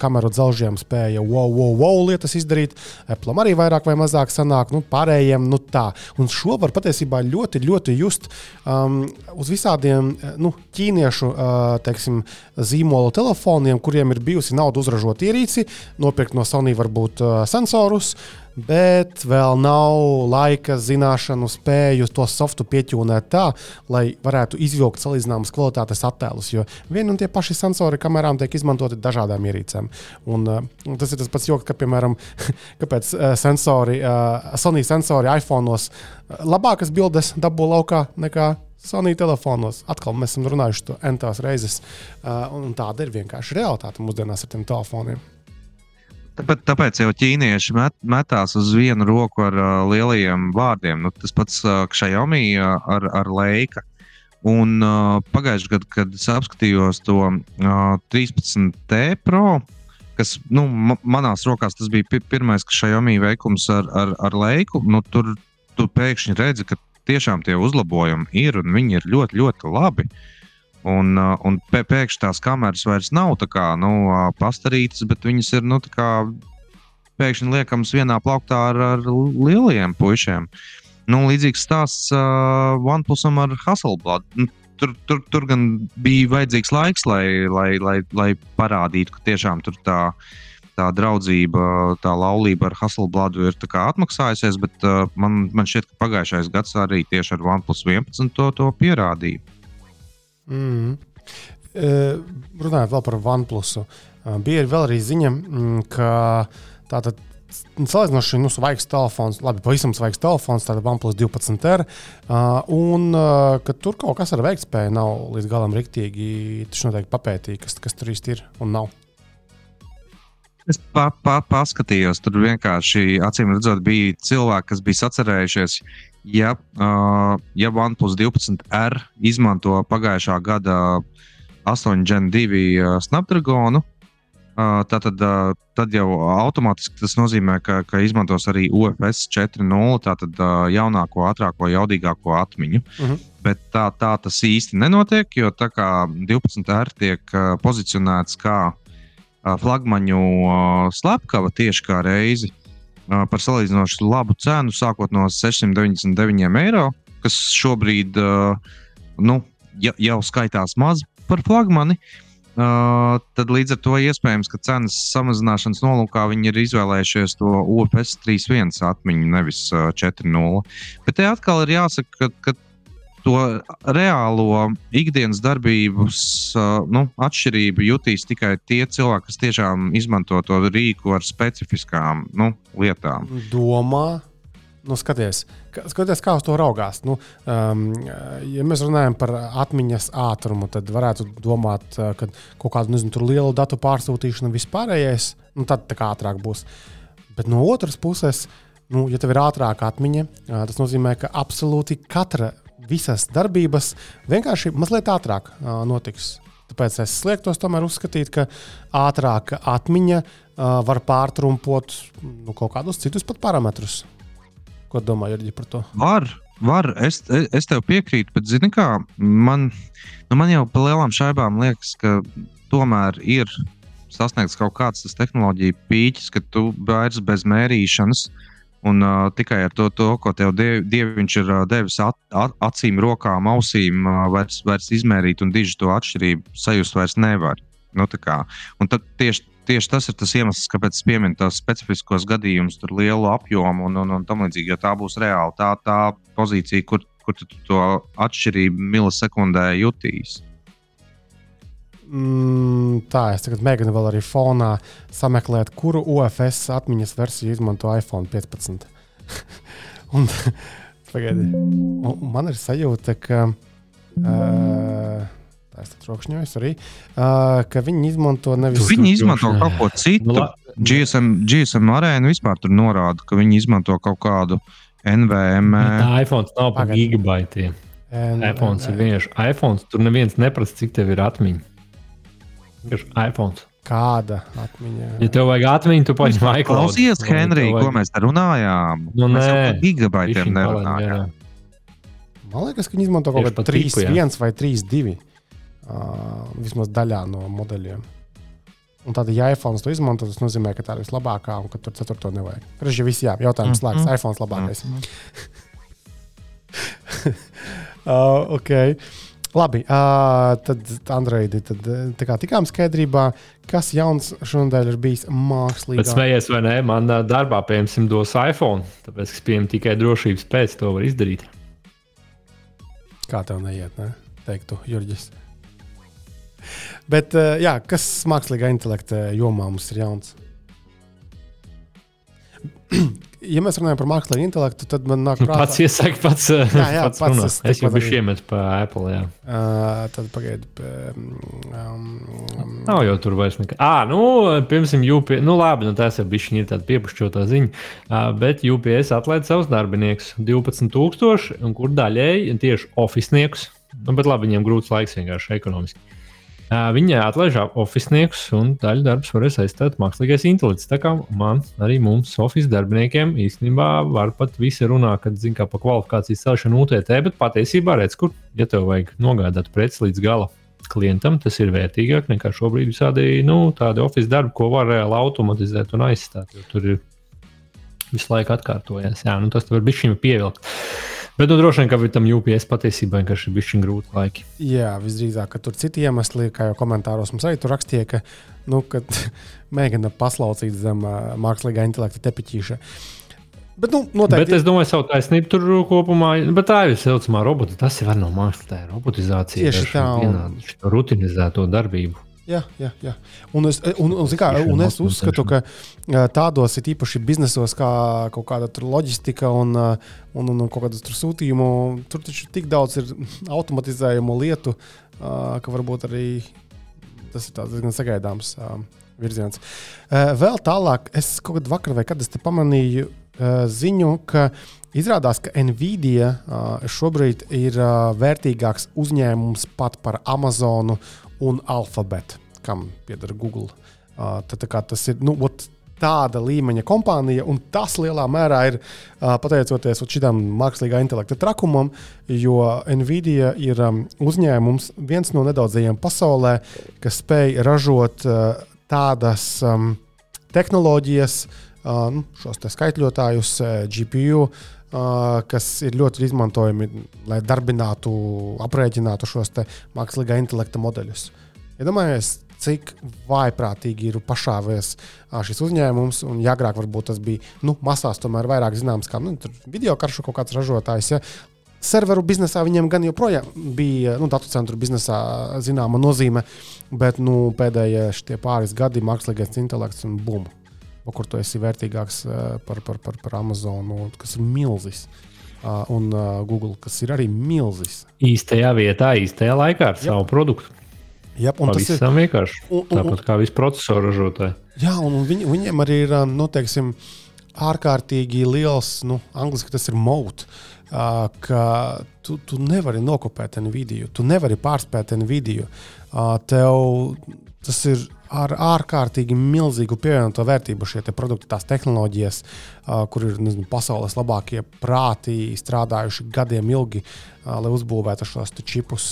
kameru dzelžiem spēja wow, wow, wow lietas izdarīt. Apple arī vairāk vai mazāk sanāk, nu, pārējiem nu, tā. Un šo var patiesībā ļoti, ļoti just um, uz visādiem nu, ķīniešu uh, teiksim, zīmolu telefoniem, kuriem ir bijusi nauda uzražot ierīci, nopirkt no Sony varbūt uh, sensorus, bet vēl nav laika, zināšanu, spēju to softu pieķūnēt tā, lai varētu izvilkt salīdzināmas kvalitātes attēlus. Jo vieni un tie paši sensori kamerām tiek izmantoti dažādām ierīcēm. Un, uh, tas ir tas pats joks, ka, piemēram, kāpēc uh, sensori, uh, Sony sensori iPhone'os labākas bildes dabū laukā nekā Sony telefonos. Atkal mēs esam runājuši to entās reizes. Uh, un tāda ir vienkārši realitāte mūsdienās ar tiem telefoniem. Tāpēc, tāpēc jau ķīnieši met, metās uz vienu roku ar uh, lielajiem vārdiem. Nu, tas pats uh, Xiaomi uh, ar, ar Leica. Un uh, pagājušajā gadā, kad es apskatījos to uh, 13T Pro, kas nu, manās rokās tas bija pirmais Xiaomi veikums ar, ar, ar Leiku, nu, tur tu pēkšņi redzi, ka tiešām tie uzlabojumi ir un viņi ir ļoti, ļoti labi. Uh, un pēkšņi tās kameras vairs nav kā nu, uh, pastarītas, bet viņas ir nu, pēkšņi liekamas vienā plauktā ar, ar lielajiem puišiem. Nu, līdzīgs stāsts uh, OnePlusam ar Hasselblad. Nu, tur, tur, tur gan bija vajadzīgs laiks, lai, lai, lai, lai parādītu, ka tiešām tur tā ir tā draudzība, tā laulība ar Hasselbladu ir atmaksājusies, bet uh, man, man šķiet, ka pagājušais gads arī tieši ar OnePlus 11 to, to pierādīja. Mm. Runājot vēl par OnePlus. Uh, bija vēl arī ziņa, mm, ka tātad. Salīdzinoši nu, svaigs telefons, labi, pavisam svaigs telefons, tāda OnePlus 12R. Uh, un ka tur kaut kas ar veiktspēju nav līdz galam rīktīgi. Tas noteikti papētīja, kas, kas tur īsti ir un nav. Es pa, pa, paskatījos, tur vienkārši acīm redzot, bija cilvēki, kas bija sacerējušies, ja, uh, ja OnePlus 12R izmanto pagājušā gada 8 Gen 2 uh, Snapdragonu, uh, tad, uh, tad jau automātiski tas nozīmē, ka, ka izmantos arī UFS 4.0, tātad uh, jaunāko, ātrāko, jaudīgāko atmiņu. Uh Mhm. -huh. Bet tā, tā tas īsti nenotiek, jo tā kā 12R tiek uh, pozicionēts kā uh, flagmaņu uh, slepkava tieši kā reizi uh, par salīdzinoši labu cenu, sākot no 699 eiro, kas šobrīd nu, ja, jau skaitās maz par flagmani. Uh, tad līdz ar to iespējams, ka cenas samazināšanas nolūkā viņi ir izvēlējušies to UFS 3.1 atmiņu, nevis uh, 4.0. Bet te atkal ir jāsaka, ka, ka to reālo ikdienas darbības nu, atšķirību jutīs tikai tie cilvēki, kas tiešām izmanto to rīku ar specifiskām nu, lietām. Domā, nu, skaties, ka- skaties, kā uz to raugās. Nu, um, ja mēs runājam par atmiņas ātrumu, tad varētu domāt, ka kaut kāda nezinu, liela datu pārsūtīšana vispārējais, nu, tad tā kā ātrāk būs. Bet no otras puses, nu, ja tev ir ātrāka atmiņa, tas nozīmē, ka absolūti katra visas darbības vienkārši mazliet ātrāk uh, notiks. Tāpēc es liektos tomēr uzskatīt, ka ātrāka atmiņa uh, var pārtrumpot nu, kaut kādus citus pat parametrus. Ko domā Jurģi par to? Var, var, es, es tev piekrītu, bet zini, kā man, nu man jau pa lielām šaibām liekas, ka tomēr ir sasniegts kaut kāds tas tehnoloģija pīķis, ka tu vairs bez mērīšanas. Un uh, tikai ar to, to ko tev diev, dieviņš ir uh, devis at, at, acīm, rokām, ausīm, uh, vairs, vairs izmērīt un diži to atšķirību sajust vairs nevar. Nu, tad tieši, tieši tas ir tas iemesls, kāpēc es pieminu tos specifiskos gadījumus, tur lielu apjomu un, un, un tam līdzīgi. Jo tā būs reāli tā, tā pozīcija, kur, kur tu to atšķirību milisekundē jutīs. Mm, tā, es tagad mēģinu vēl arī fonā sameklēt, kuru OFS atmiņas versiju izmanto iPhone 15. un, pagaidi, un, man ir sajūta, ka. Uh, Tā es trokšņoju arī, uh, ka viņi izmanto nevis. Viņi izmanto kaut ko citu. Nu, la- GSM, GSM arēna vispār tur norāda, ka viņi izmanto kaut kādu NVM. Tā iPhone nav par gigabaitiem. IPhone ir vienkārši iPhone. Tur neviens neprasa, cik tev ir atmiņa. Vienkārši iPhone. Kāda atmiņa? Ja tev vajag atmiņu, tu paņem iCloud. Klausies, Henrij, tev ko vajag- mēs te runājām? Nu, nē. par gigabaitiem nerunājām. Man liekas, ka viņi izmanto kaut kādu pa tipu, jā. 3,1 vai 3,2. Uh, vismaz daļā no modeļiem. Un tad, ja iPhone to izmanto, tas nozīmē, ka tā ir vislabākā un ka tur ceturto nevajag. Krežģi viss, jā, jautājums slēgts. Mm -hmm. iPhone labākais. Mm -hmm. uh, ok. Labi, uh, tad Androidi, tad tā kā tikām skaidrībā, kas jauns šonadēļ ir bijis Bet mākslīgi. smējies, vai nē, man darbā, piemēram, dos iPhone. Tāpēc, ka pieņemu tikai drošības pēc, to var izdarīt. Kā tev neiet, ne? teiktu Jurģis. Bet, uh, jā, kas mākslīgā intelekta jomā mums ir jauns? ja mēs runājam par mākslīgo intelektu, tad man nāk Nu, prātā, pats iesaka, pats, Jā, jā, pats, pats es Es jau biju arī. iemetis pa Apple. Jā. uh, tad pagaidiet. Um, um, Nav jau tur vairs nekā. Ah, nu, piemēram, UPS. Nu, labi, nu, tas jau bija tāda piepušķotā ziņa. Uh, bet UPS atlaid savus darbiniekus 12,000, un kur daļēji tieši oficiālniekus. Nu, bet labi, viņiem grūts laiks vienkārši ekonomiski. Viņi atlaiž oficiālniekus, un daļu darbus varēs aizstāt mākslīgais intelekts. Tā kā man arī mums, oficiāliem darbiniekiem, īstenībā var pat visi runāt, kad zina, kā pa kvalifikācijas celšanu UTT, bet patiesībā redz, kur, ja tev vajag nogādāt preci līdz gala klientam, tas ir vērtīgāk nekā šobrīd visādi nu, tādi oficiāli darbi, ko var reāli automatizēt un aizstāt. Tur ir visu laiku atkārtojas. Jā, nu, tas var būt šim pievilkt. Bet nu, droši vien, ka tam UPS patiesībā vienkārši ir bijis grūti laiki. jā, visdrīzāk, ka tur citi iemesli, kā jau komentāros mums arī tur rakstīja, ka nu, kad mēģina paslaucīt zem uh, mākslīgā intelekta tepiķīša. Bet, nu, Bet noteikti. es domāju, ka taisnība tur kopumā, bet tā ir saucamā robota. Tas ir no mākslas, tā ir robotizācija. Tieši tā, un- Šo rutinizēto darbību. Jā, jā, jā. Un es, un, un, kā, un es uzskatu, ka tādos ir īpaši biznesos, kā kaut kāda loģistika un, un, un kaut kāda sūtījuma. Tur taču tik daudz ir automatizējumu lietu, ka varbūt arī tas ir diezgan sagaidāms virziens. Vēl tālāk, es kaut kad vakar vai kad es te pamanīju ziņu, ka Izrādās, ka Nvidia šobrīd ir vērtīgāks uzņēmums pat par Amazonu un Alphabet, kam pieder Google. Uh, tad, tā tas ir nu, tāda līmeņa kompānija, un tas lielā mērā ir uh, pateicoties šim mākslīgā intelekta trakumam, jo Nvidia ir um, uzņēmums, viens no nedaudzajiem pasaulē, kas spēj ražot uh, tādas um, tehnoloģijas, uh, nu, šos skaitļotājus, uh, GPU. Uh, kas ir ļoti izmantojami, lai darbinātu, aprēķinātu šos mākslīgā intelekta modeļus. Iedomājieties, ja cik vājprātīgi ir pašāvies šis uzņēmums. Un, ja agrāk varbūt tas bija nu, masās, tomēr vairāk zināms, kā nu, video karšu kaut kāds ražotājs. Ja. Serveru biznesā viņiem gan joprojām bija nu, datu centru biznesā zināma nozīme, bet nu, pēdējie pāris gadi mākslīgais intelekts un bumbu kur tu esi vērtīgāks par, par, par, par Amazonu, kas ir milzis. Un Google, kas ir arī milzis. Īstajā vietā, īstajā laikā ar Jep. savu produktu. Jā, un tas ir vienkārši. Un, un, Tāpat kā visi procesoru ražotāji. Jā, un viņ, viņiem arī ir nu, teiksim, ārkārtīgi liels, nu, angļuiski tas ir moat. Ka tu, tu nevari nokopēt Nvidia, tu nevari pārspēt Nvidia. Tev tas ir ar ārkārtīgi milzīgu pievienoto vērtību šie produkti, tās tehnoloģijas, kur ir nezinu, pasaules labākie prāti strādājuši gadiem ilgi, lai uzbūvētu šos čipus.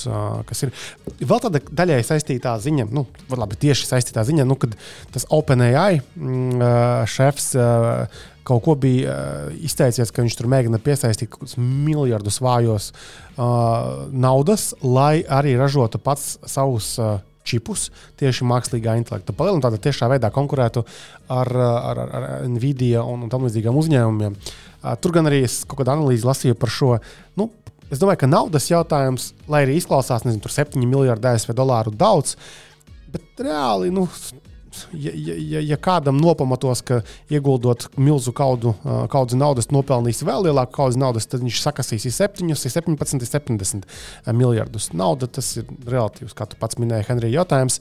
Kas ir vēl tāda daļai saistītā ziņa, nu, labi, tieši saistītā ziņa, nu, kad tas OpenAI mm, šefs kaut ko bija izteicies, ka viņš tur mēģina piesaistīt kaut kādus miljardus vājos naudas, lai arī ražotu pats savus čipus tieši mākslīgā intelekta palielināt, tādā tiešā veidā konkurētu ar, ar, ar, Nvidia un, un tam līdzīgiem uzņēmumiem. Tur gan arī es kaut kādu analīzi lasīju par šo. Nu, es domāju, ka naudas jautājums, lai arī izklausās, nezinu, 7 miljardi ASV dolāru daudz, bet reāli nu, ja, ja, ja kādam nopamatos, ka ieguldot milzu kaudu, kaudzi naudas, nopelnīs vēl lielāku kaudzi naudas, tad viņš sakasīs 7, 17, 70 miljardus. Nauda tas ir relatīvs, kā tu pats minēji, Henrija jautājums.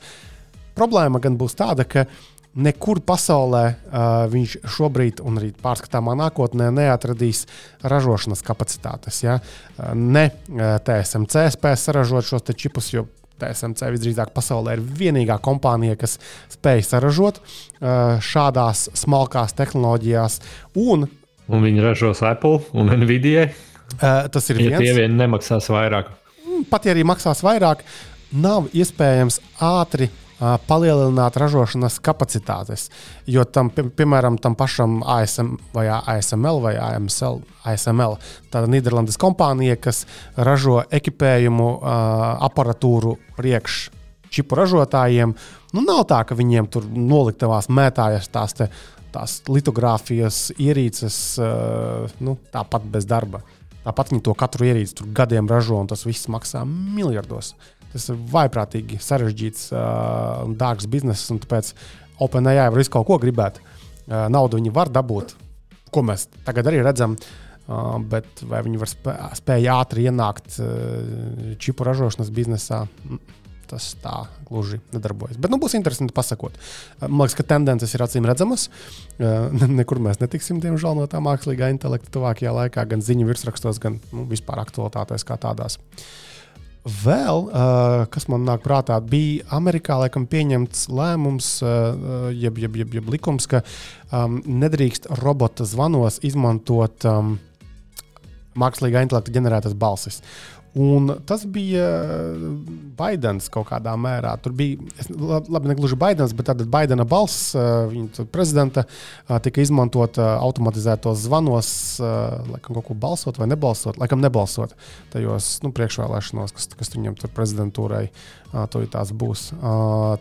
Problēma gan būs tāda, ka nekur pasaulē uh, viņš šobrīd, un arī pārskatāmā nākotnē, neatradīs ražošanas kapacitātes. Ja? Ne uh, TSMC spēs saražot šos čipus, jo TSMC visdrīzāk pasaulē ir vienīgā kompānija, kas spēj saražot uh, šādās smalkās tehnoloģijās. Un, un viņi ražos Apple un Nvidia. Uh, tas ir viens. Ja tie vien nemaksās vairāk. Mm, pat ja arī maksās vairāk, nav iespējams ātri palielināt ražošanas kapacitātes. Jo tam, pie, piemēram, tam pašam ASM vai ASML vai AMSL, ASML, tāda Nīderlandes kompānija, kas ražo ekipējumu, aparatūru priekš čipu ražotājiem, nu nav tā, ka viņiem tur noliktavās mētājas tās, te, tās litogrāfijas ierīces nu, tāpat bez darba. Tāpat viņi to katru ierīci gadiem ražo, un tas viss maksā miljardos. Tas ir vaiprātīgi sarežģīts uh, un dārgs bizness, un tāpēc OpenAI var visu kaut ko gribēt. Uh, naudu viņi var dabūt, ko mēs tagad arī redzam. Uh, bet vai viņi var spē, spēj ātri ienākt uh, čipu ražošanas biznesā? Mm, tas tā gluži nedarbojas. Bet nu, būs interesanti pasakot. Uh, man liekas, ka tendences ir acīm redzamas. Nekur mēs netiksim, diemžēl, no tā mākslīgā intelekta tuvākajā laikā, gan ziņu virsrakstos, gan nu, vispār aktualitātēs kā tādās. Uh, Vēl, uh, kas man nāk prātā, bija Amerikā laikam, pieņemts lēmums, uh, jeb, jeb, jeb, jeb likums, ka um, nedrīkst robota zvanos izmantot um, mākslīgā intelekta ģenerētas balsis. Un tas bija Baidens kaut kādā mērā. Tur bija, labi, ne gluži Baidens, bet tāda Baidena balss, viņa prezidenta, tika izmantota automatizētos zvanos, laikam kaut ko balsot vai nebalsot, laikam nebalsot tajos nu, priekšvēlēšanos, kas, kas viņam tur prezidentūrai to tās būs.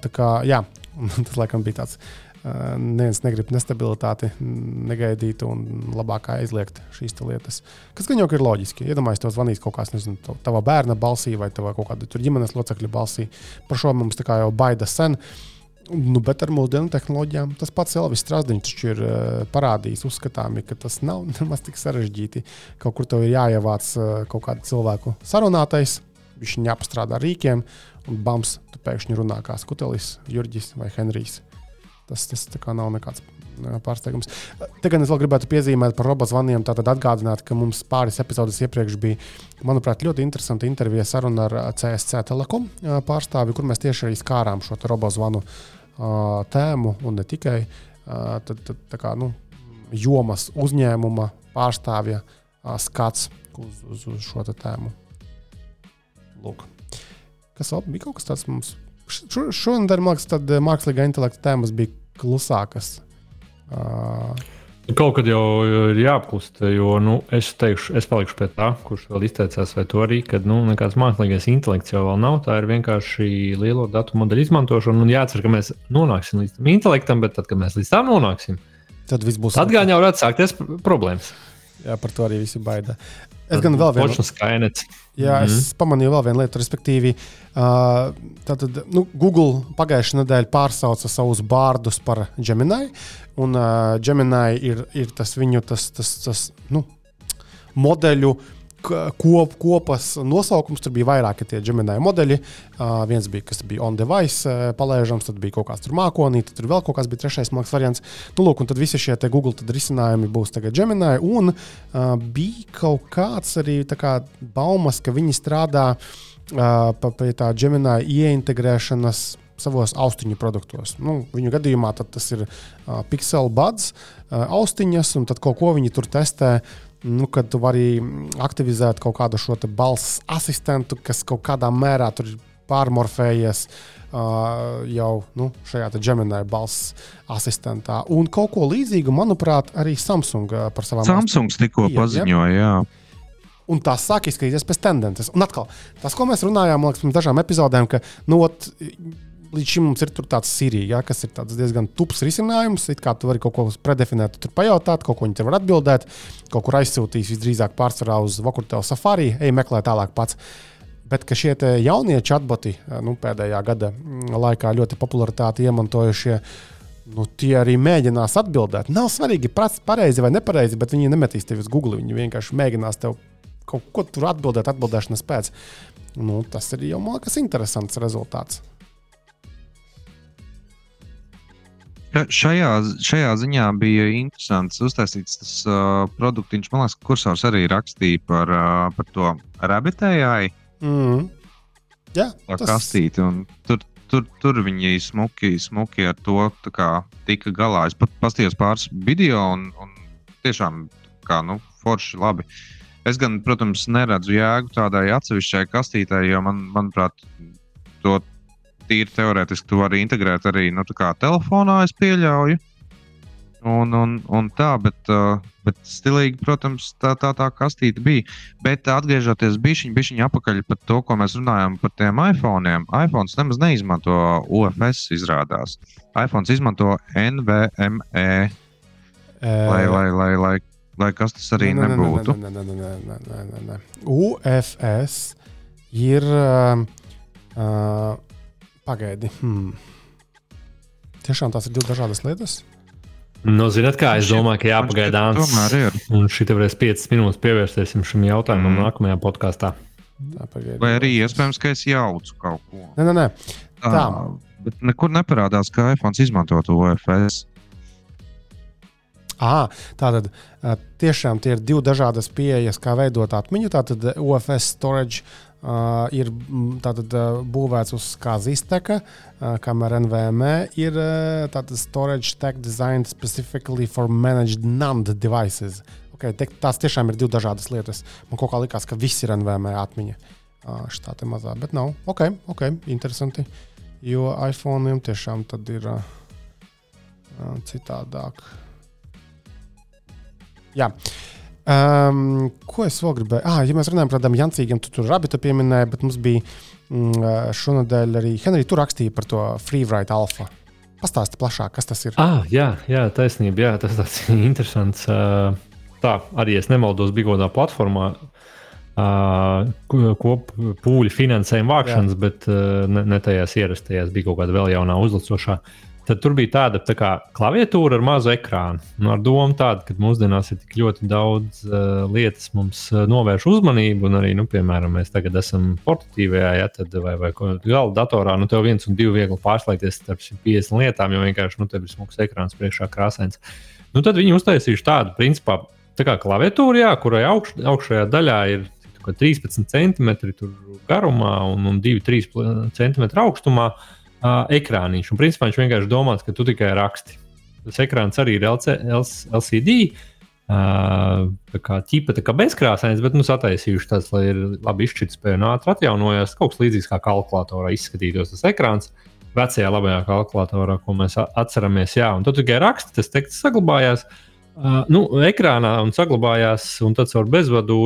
Tā kā, jā, tas laikam bija tāds neviens negrib nestabilitāti, negaidīt un labāk aizliegt šīs lietas. Kas gan jau ir loģiski. Iedomājieties, to zvanīs kaut kāds, nezinu, tava bērna balsī vai kaut kāda ģimenes locekļa balsī. Par šo mums tā kā jau baida sen. Nu, bet ar mūsdienu tehnoloģijām tas pats Elvis Strasdiņš ir uh, parādījis, uzskatāmi, ka tas nav nemaz tik sarežģīti. Kaut kur tev ir jāievāc uh, kaut kāda cilvēku sarunātais, viņš viņu apstrādā rīkiem, un bams, tu pēkšņi runā kā Skutelis, Jurģis vai Henrijs. Tas, tas nav nekāds pārsteigums. Te gan es vēl gribētu piezīmēt par robotu zvaniem. Tātad atgādināt, ka mums pāris epizodes iepriekš bija, manuprāt, ļoti interesanta intervija saruna ar CSC Telekom pārstāvi, kur mēs tieši arī skārām šo robotu zvanu tēmu un ne tikai tad, tad, kā, nu, jomas uzņēmuma pārstāvja skats uz, uz, uz šo tēmu. Lūk. Kas vēl bija kaut kas tāds mums? Šonadēļ, man liekas, tad mākslīgā intelekta tēmas bija klusākas. Uh, Kaut kad jau ir jāapklust, jo nu, es teikšu, es palikšu pie tā, kurš vēl izteicās, vai to arī, ka nu, nekāds mākslīgais intelekts jau nav. Tā ir vienkārši lielo datu modeļu izmantošana. Un jācer, ka mēs nonāksim līdz tam intelektam, bet tad, kad mēs līdz tam nonāksim, tad viss būs. Tad gan jau varētu sākties problēmas. Jā, par to arī visi baida. Es gan vēl vienu skaidru. Jā, mm -hmm. es pamanīju vēl vienu lietu, respektīvi, uh, tātad, nu, Google pagājušajā nedēļā pārsauca savus bārdus par Gemini. Un uh, Gemini ir, ir tas viņu tas, tas, tas, nu, modeļu kop, kopas nosaukums. Tur bija vairāki tie Gemini modeļi. Uh, viens bija, kas bija on-device uh, palaižams, tad bija kaut kāds tur mākonī, tad tur vēl kaut kāds bija trešais mākslinieks variants. Nu, lūk, un tad visi šie Google risinājumi būs tagad Gemini. Un uh, bija kaut kāds arī kā baumas, ka viņi strādā uh, pie tā Gemini ieintegrēšanas savos austiņu produktos. Nu, viņu gadījumā tas ir uh, Pixel buds, uh, austiņas, un tad kaut ko viņi tur testē nu, kad tu vari aktivizēt kaut kādu šo balss asistentu, kas kaut kādā mērā tur ir pārmorfējies uh, jau nu, šajā Gemini balss asistentā. Un kaut ko līdzīgu, manuprāt, arī Samsung par savām Samsungs tikko paziņoja. Jā. Un tās sāk izskatīties pēc tendences. Un atkal, tas, ko mēs runājām, liekas, pirms dažām epizodēm, ka nu, ot, līdz šim mums ir tāds Sirija, ja, kas ir diezgan tups risinājums. It kā tu vari kaut ko predefinēt, tur pajautāt, kaut ko viņi tev var atbildēt, kaut kur aizsūtīs visdrīzāk pārsvarā uz Vakurtēlu safari, ej meklē tālāk pats. Bet šie jaunie chatboti nu, pēdējā gada mm, laikā ļoti popularitāti iemantojušie. Nu, tie arī mēģinās atbildēt. Nav svarīgi, pareizi vai nepareizi, bet viņi nemetīs tevi uz Google. Viņi vienkārši mēģinās tev kaut ko tur atbildēt, atbildēšanas pēc. Nu, tas ir jau, man liekas, interesants rezultāts. Šajā, šajā ziņā bija interesants uztaisīts tas uh, produkts. Man liekas, kursors arī rakstīja par, uh, par to rabitējai. Mm. Jā, tas... kastīti. Tur, tur, tur viņi smuki, smuki ar to kā, tika galā. Es pat paskatījos pāris video un, un tiešām kā, nu, forši labi. Es gan, protams, neredzu jēgu tādai atsevišķai kastītei, jo man, manuprāt, to tīri teorētiski tu vari integrēt arī nu, telefonā, es pieļauju. Un, un, un tā, bet, uh, bet stilīgi, protams, tā tā, tā kastīte bija. Bet atgriežoties bišķiņ, bišķiņ apakaļ par to, ko mēs runājam par tiem iPhone. iPhone nemaz neizmanto UFS, izrādās. iPhone izmanto NVMe. Lai, lai, lai, lai, lai kas tas arī nē, nebūtu. Nē, nē, nē, nē, nē, nē, nē. UFS ir. Uh, uh, Pagaidi. Hmm. Tiešām tās ir divas dažādas lietas. Nu, zināt, kā es domāju, ka jāpagaida. Un šī te varēs 5 minūtes pievērsties šim jautājumam mm. nākamajā podkāstā. Vai arī iespējams, ka es jaucu kaut ko. Nē, nē, nē. Tā. Tā. Bet nekur neparādās, ka iPhone izmanto to OFS. À, tātad tiešām tie ir divi dažādas pieejas, kā veidot atmiņu. Tātad OFS storage Uh, ir tātad, uh, būvēts uz kā zisteka, uh, kamēr NVMe ir uh, tātad storage stack designed specifically for managed NAND devices. Okay, te, tās tiešām ir divas dažādas lietas. Man kaut kā likās, ka viss ir NVMe atmiņa. Uh, Šitā te mazā, bet nav. Ok, ok, interesanti. Jo iPhone tiešām tad ir uh, uh, citādāk. Jā. Uh, Um, ko es vēl gribēju? Ah, ja mēs runājam par tādiem jancīgiem, tu tur abi pieminēji, bet mums bija mm, šonadēļ arī Henrijs. Tur rakstīja par to Freeride Alpha. Pastāsti plašāk, kas tas ir. Ah, jā, jā, taisnība. Jā, tas tāds interesants. Tā arī es nemaldos, bija kādā platformā, kopā pūļu finansējuma vākšanas, jā. bet ne, ne tajās ierastajās bija kaut kāda vēl jaunā uzlacošā. Tad tur bija tāda tā kā klaviatūra ar mazu ekrānu. Nu, ar domu tādu, ka mūsdienās ir tik ļoti daudz uh, lietas, mums uh, novērš uzmanību, un arī, nu, piemēram, mēs tagad esam portatīvajā, ja, tad, vai, vai galda datorā, nu, tev viens un divi viegli pārslēgties starp 150 lietām, jo vienkārši, nu, tev ir smags ekrāns priekšā krāsains. Nu, tad viņi uztaisījuši tādu, principā, tā kā klaviatūru, jā, kurai augš, augšējā daļā ir 13 centimetri garumā un, un 2-3 centimetri augstumā. Uh, uh, ekrāniņš. Un principā viņš vienkārši domāts, ka tu tikai raksti. Tas ekrāns arī ir LC, LCD. Uh, tā kā ķipa, tā kā bezkrāsains, bet nu, sataisījuši tāds, lai ir labi izšķirtspēja un ātri atjaunojas. Kaut kas līdzīgs kā kalkulatorā izskatītos tas ekrāns. Vecajā labajā kalkulatorā, ko mēs atceramies, jā, un tad tikai raksti, tas teksts saglabājās. Uh, nu, ekrānā un saglabājās, un tad caur bezvadu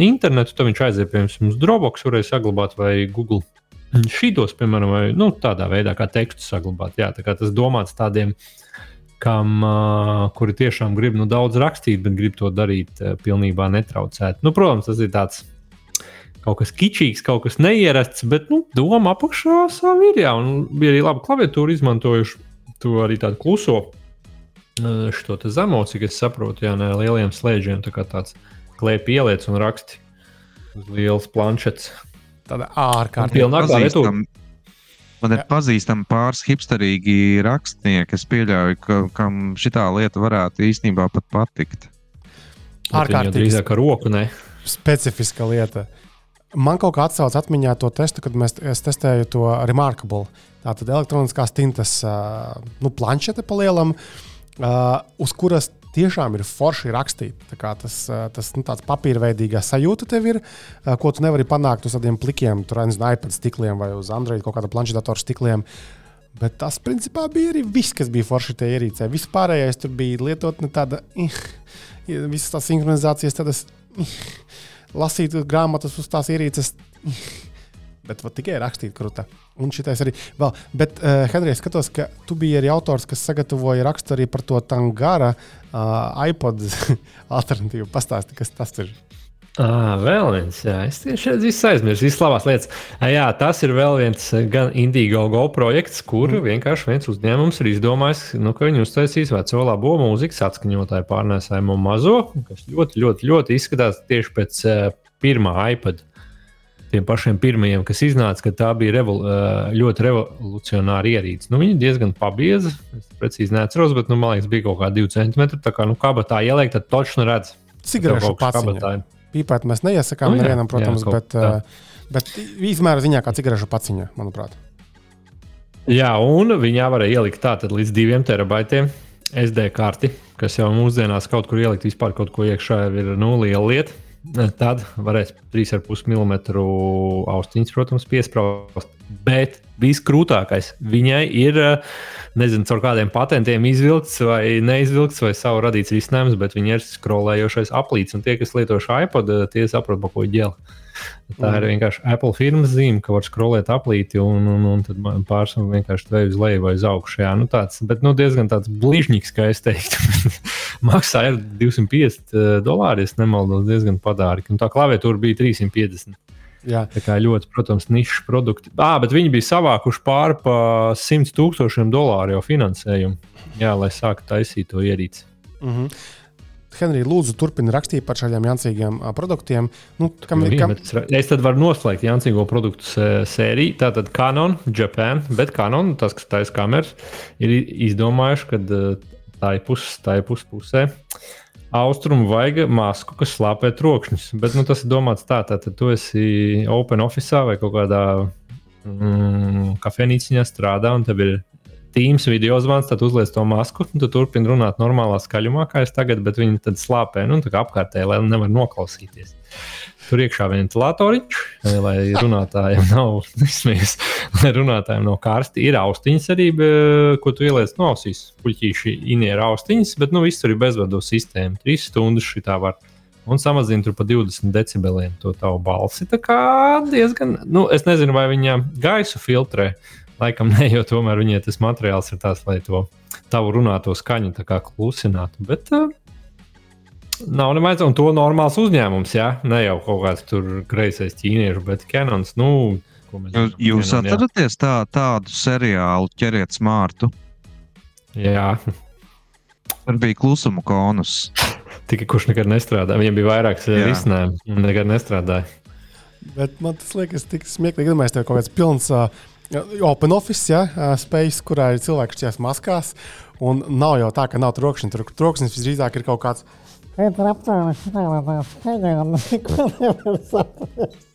internetu, tad viņš aiziet pie mums Dropbox, varēja saglabāt vai Google šīdos, piemēram, vai nu, tādā veidā, kā tekstu saglabāt. Jā, tā tas domāts tādiem, kam, uh, kuri tiešām grib nu, daudz rakstīt, bet grib to darīt uh, pilnībā netraucēt. Nu, protams, tas ir tāds. Kaut kas kičīgs, kaut kas neierasts, bet nu, doma apakšā savu ir. Jā, un bija arī laba klaviatūra, izmantojuši to arī tādu kluso, šo zemo, cik es saprotu, jā, ne lieliem slēdzeniem. Tā kā tāds klēpj ieliec un raksti uz lielas planšetes. Tāda ārkārtīgi pazīstama. Man ir pazīstami pāris hipsterīgi rakstnieki. Es pieļauju, ka kam šī lieta varētu īstenībā pat patikt. Ārkārtīgi drīzāk ar roku, ne? Specifiska lieta. Man kaut kā atsauc atmiņā to testu, kad mēs, es testēju to Remarkable. Tā tad elektroniskās tintas nu, planšete palielam, uz kuras tiešām ir forši rakstīt. Tas, tas nu, tāds papīrveidīgā sajūta tev ir, ko tu nevari panākt uz tādiem plikiem, tur nezinu, iPad stikliem vai uz Android kaut kāda planšetdatora stikliem. Bet tas, principā, bija arī viss, kas bija forši tajā ierīcē. Viss pārējais tur bija lietotne tāda, visas tās sinhronizācijas, tādas lasīt grāmatas uz tās ierīces bet tikai rakstīt krūta. Un šitais arī vēl. Bet, uh, Henrijs, skatos, ka tu biji arī autors, kas sagatavoja rakstu arī par to Tangara uh, iPod alternatīvu. Pastāsti, kas tas ir. Ah, vēl viens, jā, es tieši visu aizmirsu, visas labās lietas. Jā, tas ir vēl viens gan Indīgo Go projekts, kur mm. vienkārši viens uzņēmums ir izdomājis, nu, ka viņi uztaisīs veco labo mūzikas atskaņotāju pārnēsājumu mazo, kas ļoti, ļoti, ļoti izskatās tieši pēc uh, pirmā iPad tiem pašiem pirmajiem, kas iznāca, ka tā bija revol, ļoti revolucionāra ierīce. Nu, viņa diezgan pabieza. Es precīzi neatceros, bet nu, man liekas, bija kaut kāda 2 cm. Tā kā nu, kabatā ielikt, tad točnu redz. Cigarešu paciņa. Pīpēt mēs neiesakām nu, nevienam, protams, jā, bet, tā. bet izmēra ziņā kā cigarešu paciņa, manuprāt. Jā, un viņā varēja ielikt tātad līdz 2 terabaitiem SD karti, kas jau mūsdienās kaut kur ielikt vispār kaut ko iekšā ir nu, liela lieta. Tad varēs 3,5 mm austiņas, protams, piesprāst. Bet viskrūtākais viņai ir, nezinu, caur kādiem patentiem izvilkts vai neizvilkts, vai savu radīts risinājums, bet viņa ir skrolējošais aplīts. Un tie, kas lieto šo iPod, tie saprot, pa ko ģēlēt. Tā mm. ir vienkārši Apple firmas zīme, ka var skrolēt aplīti un, un, un tad pārsvarā vienkārši tvei uz leju vai uz augšu. Jā, nu tāds, bet nu, diezgan tāds blīžņīgs, kā es teiktu. Maksā ir 250 eh, dolāri, ja nemaldos, diezgan padārgi. Un tā klaviatūra bija 350. Jā. Tā kā ļoti, protams, nišas produkti. Ah, bet viņi bija savākuši pāri pa 100 tūkstošiem dolāru jau finansējumu, jā, lai sāktu taisīt to ierīci. Mm -hmm. Henrija, lūdzu, turpini rakstīt par šādiem jancīgiem produktiem. Nu, kam, nu, kam... Es tad varu noslēgt jancīgo produktu sēriju. Tātad Canon, Japan, bet Canon, tas, kas taisa kameras, ir izdomājuši, ka tā ir pus, tā ir pus pusē. Austrumu vajag masku, kas slāpē trokšņus. Bet nu, tas ir domāts tā, tā tad tu esi Open Office vai kaut kādā mm, kafejnīciņā strādā, un tev ir Teams video zvans, tad uzliek to masku, un tu turpini runāt normālā skaļumā, kā es tagad, bet viņi tad slāpē, nu, apkārtēji, lai nevar noklausīties. Tur iekšā ventilatoriņš, lai runātājiem nav izsmies, lai runātājiem nav karsti. Ir austiņas arī, ko tu ieliec no ausīs. Puļķīši inieru austiņas, bet nu, viss tur ir bezvadu sistēma. Trīs stundas šī tā var un samazina tur pa 20 decibeliem to tavu balsi. Tā kā diezgan, nu, es nezinu, vai viņa gaisu filtrē, laikam ne, jo tomēr viņiem tas materiāls ir tāds, lai to tavu runāto skaņu klusinātu. Bet uh, nav nemaz un to normāls uzņēmums, jā, ne jau kaut kāds tur kreisais ķīniešu, bet Canons. Nu, Jūs, jūs Canon, atceraties tā, tādu seriālu ķeriet smārtu? Jā. Tur bija klusuma konus. Tikai kurš nekad nestrādāja. Viņam bija vairākas risinājumi, un nekad nestrādāja. Bet man tas liekas tik smieklīgi. Iedomājieties, ka kaut kāds pilns uh, open office, ja, uh, space, kurā ir cilvēki šajās maskās. Un nav jau tā, ka nav trokšņa. Tur troksnis visdrīzāk ir kaut kāds. Tur aptuveni strādājot, neko nevar saprast.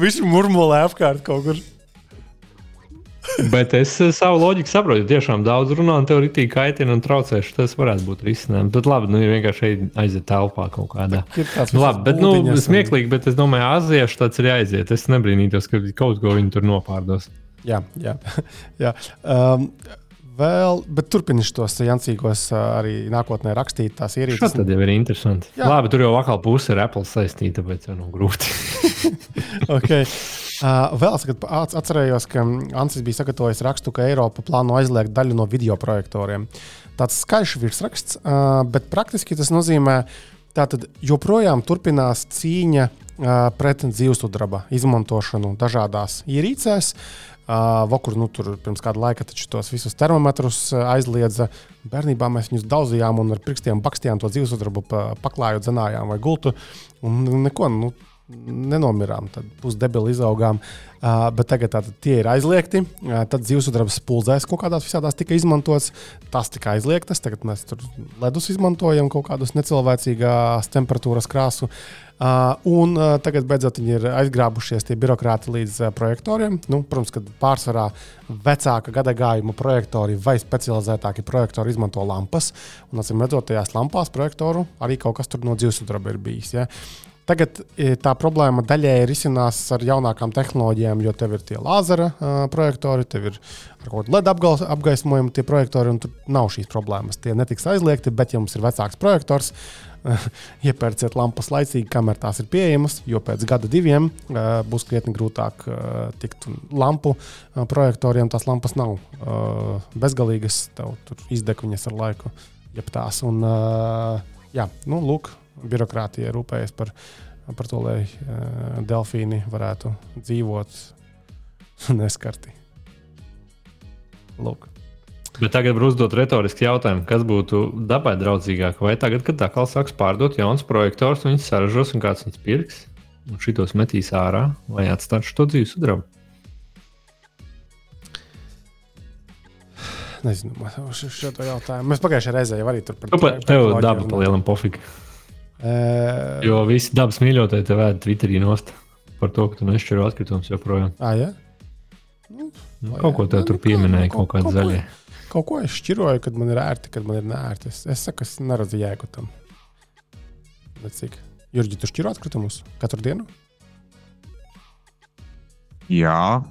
Viņš murmulē apkārt kaut kur. Bet es eh, savu loģiku saprotu. Tiešām daudz runā, un tev ir itī kaitina un traucēši. Tas varētu būt risinājums. Bet labi, nu ir vienkārši aiziet telpā kaut kādā. Nu, labi, bet nu, smieklīgi, bet es domāju, aziešu tāds ir jāaiziet. Es nebrīnītos, ka kaut ko viņi tur nopārdos. Jā, jā. jā. Um, vēl, bet turpināšu tos jancīgos arī nākotnē rakstīt tās ierīces. Tas jau ir interesanti. Jā. Labi, tur jau atkal puse ir Apple saistīta, tāpēc jau nav grūti. okay. Uh, vēl es atcerējos, ka Ansis bija sagatavojis rakstu, ka Eiropa plāno aizliegt daļu no video projektoriem. Tāds skaļš virsraksts, uh, bet praktiski tas nozīmē, ka joprojām turpinās cīņa uh, pret dzīvesudraba izmantošanu dažādās ierīcēs. Uh, Vokur, nu, tur pirms kāda laika tos visus termometrus uh, aizliedza. Bērnībā mēs viņus daudzījām un ar pirkstiem bakstījām to dzīvesudrabu, pa, paklājot, zinājām vai gultu. Un neko, nu, nenomirām, tad pusdebili izaugām. Uh, bet tagad tātad, tie ir aizliegti. Uh, tad zivsudrabs pulzēs kaut kādās visādās tika izmantots. Tas tika aizliegtas. Tagad mēs tur ledus izmantojam kaut kādus necilvēcīgās temperatūras krāsu. Uh, un uh, tagad beidzot viņi ir aizgrābušies tie birokrāti līdz uh, projektoriem. Nu, protams, ka pārsvarā vecāka gada gājuma projektori vai specializētāki projektori izmanto lampas. Un, atcīm redzot, tajās lampās projektoru arī kaut kas no dzīvesudraba ir bijis. Ja? Tagad e, tā problēma daļēji risinās ar jaunākām tehnoloģijām, jo tev ir tie lāzera uh, projektori, tev ir kaut kāda LED apgaismojuma tie projektori, un tur nav šīs problēmas. Tie netiks aizliegti, bet, ja mums ir vecāks projektors, uh, iepērciet lampas laicīgi, kamēr tās ir pieejamas, jo pēc gada diviem uh, būs krietni grūtāk tikt lampu projektoriem. Tās lampas nav bezgalīgas, tev tur izdeg viņas ar laiku, jeb tās. Un, jā, nu, lūk, birokrātija rūpējas par, par to, lai uh, delfīni varētu dzīvot neskarti. Lūk. Bet tagad var uzdot retorisku jautājumu, kas būtu dabai draudzīgāk. Vai tagad, kad kā sāks pārdot jauns projektors, viņus saražos un kāds viņus pirks, un šitos metīs ārā, vai atstāt šo dzīves sudrabu? Nezinu, šo jautājumu. Mēs pagājušajā reizē jau arī tur par to runājām. Tev daba pa lielam pofiku. Uh, jo visi dabas mīļotāji te vēd Twitterī nost par to, ka tu nešķiro atkritumus joprojām. Ah, ja? nu, nu, kaut ko tev nu, tur pieminēja, kaut, kaut kāda zaļa. Kaut ko es šķiroju, kad man ir ērti, kad man ir nērti. Es, es saku, es neredzu jēgu tam. Bet cik? Jurģi, tu šķiro atkritumus katru dienu? Jā,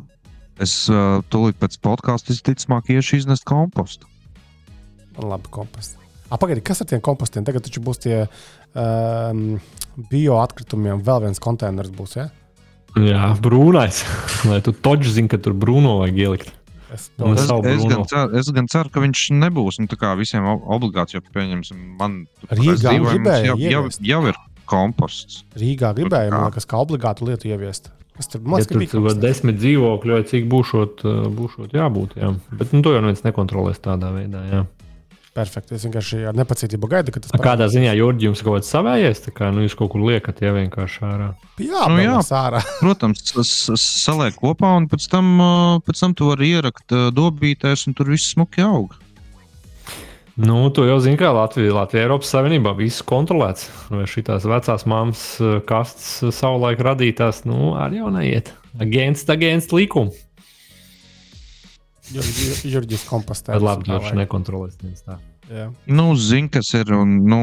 es uh, tūlīt pēc podkāstu visticamāk iešu iznest kompostu. Labi komposts. Pagaidiet, kas ar tiem kompostiem? Tagad taču būs tie um, bioatkritumiem vēl viens konteiners. Būs, ja? Jā, brūnais. Lai tu toģi zini, ka tur brūno vajag ielikt. Es, es, es, gan ceru, es gan ceru, ka viņš nebūs nu, visiem obligāts. Jo, pieņemsim, man Rīgā gribēja, jau, jau, jau ir komposts. Rīgā gribēja, man liekas, kā obligātu lietu ieviest. Es tur domāju, ka tur ir desmit dzīvokļi, vai cik būšot, būšot jābūt. Jā. Bet nu, to jau neviens nekontrolēs tādā veidā. Jā. Perfekti. Es vienkārši ar nepacietību gaidu, ka tas parādās. Kādā ziņā Jurģis jums kaut kāds savējais, tā kā nu, jūs kaut kur liekat, ja vienkārši ārā. Jā, nu, jā ārā. protams, tas saliek kopā, un pēc tam, pēc tam tu vari ierakt dobītēs, un tur viss smuki aug. Nu, tu jau zini, kā Latvija, Latvija Eiropas Savienībā viss kontrolēts. Vai šīs vecās mammas kastes savulaik radītās, nu, arī jau neiet. Against, against likumu. Jurģis kompostē. Tad labi, droši nekontrolēs. Nu, zini, kas ir. Un, nu,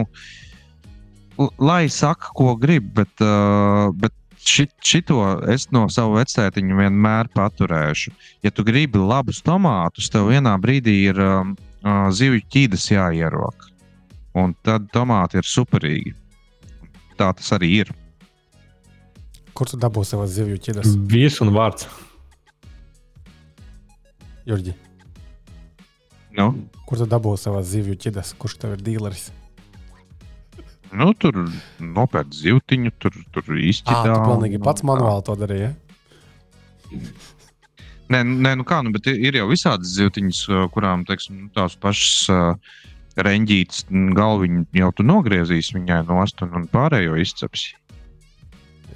lai saka, ko grib, bet, uh, bet šit, šito es no sava vecētiņa vienmēr paturēšu. Ja tu gribi labus tomātus, tev vienā brīdī ir um, uh, zivju ķīdas jāierok. Un tad tomāti ir superīgi. Tā tas arī ir. Kur tu dabūsi savas zivju ķīdas? Vīrs un vārds. Jurģi, Nu, kur tu dabūji savas zivju ķidas? Kurš tev ir dīleris? nu, tur nopērk zivtiņu, tur, tur izķīdā. tu pilnīgi pats manuāli to darīji. Ja? Nē, nē, nu kā, nu, bet ir- jau visādas zivtiņas, uh, kurām teiksim, nu, tās pašas uh, reņģītas galviņu jau tu nogriezīs viņai no astotnes un pārējo izcepsi.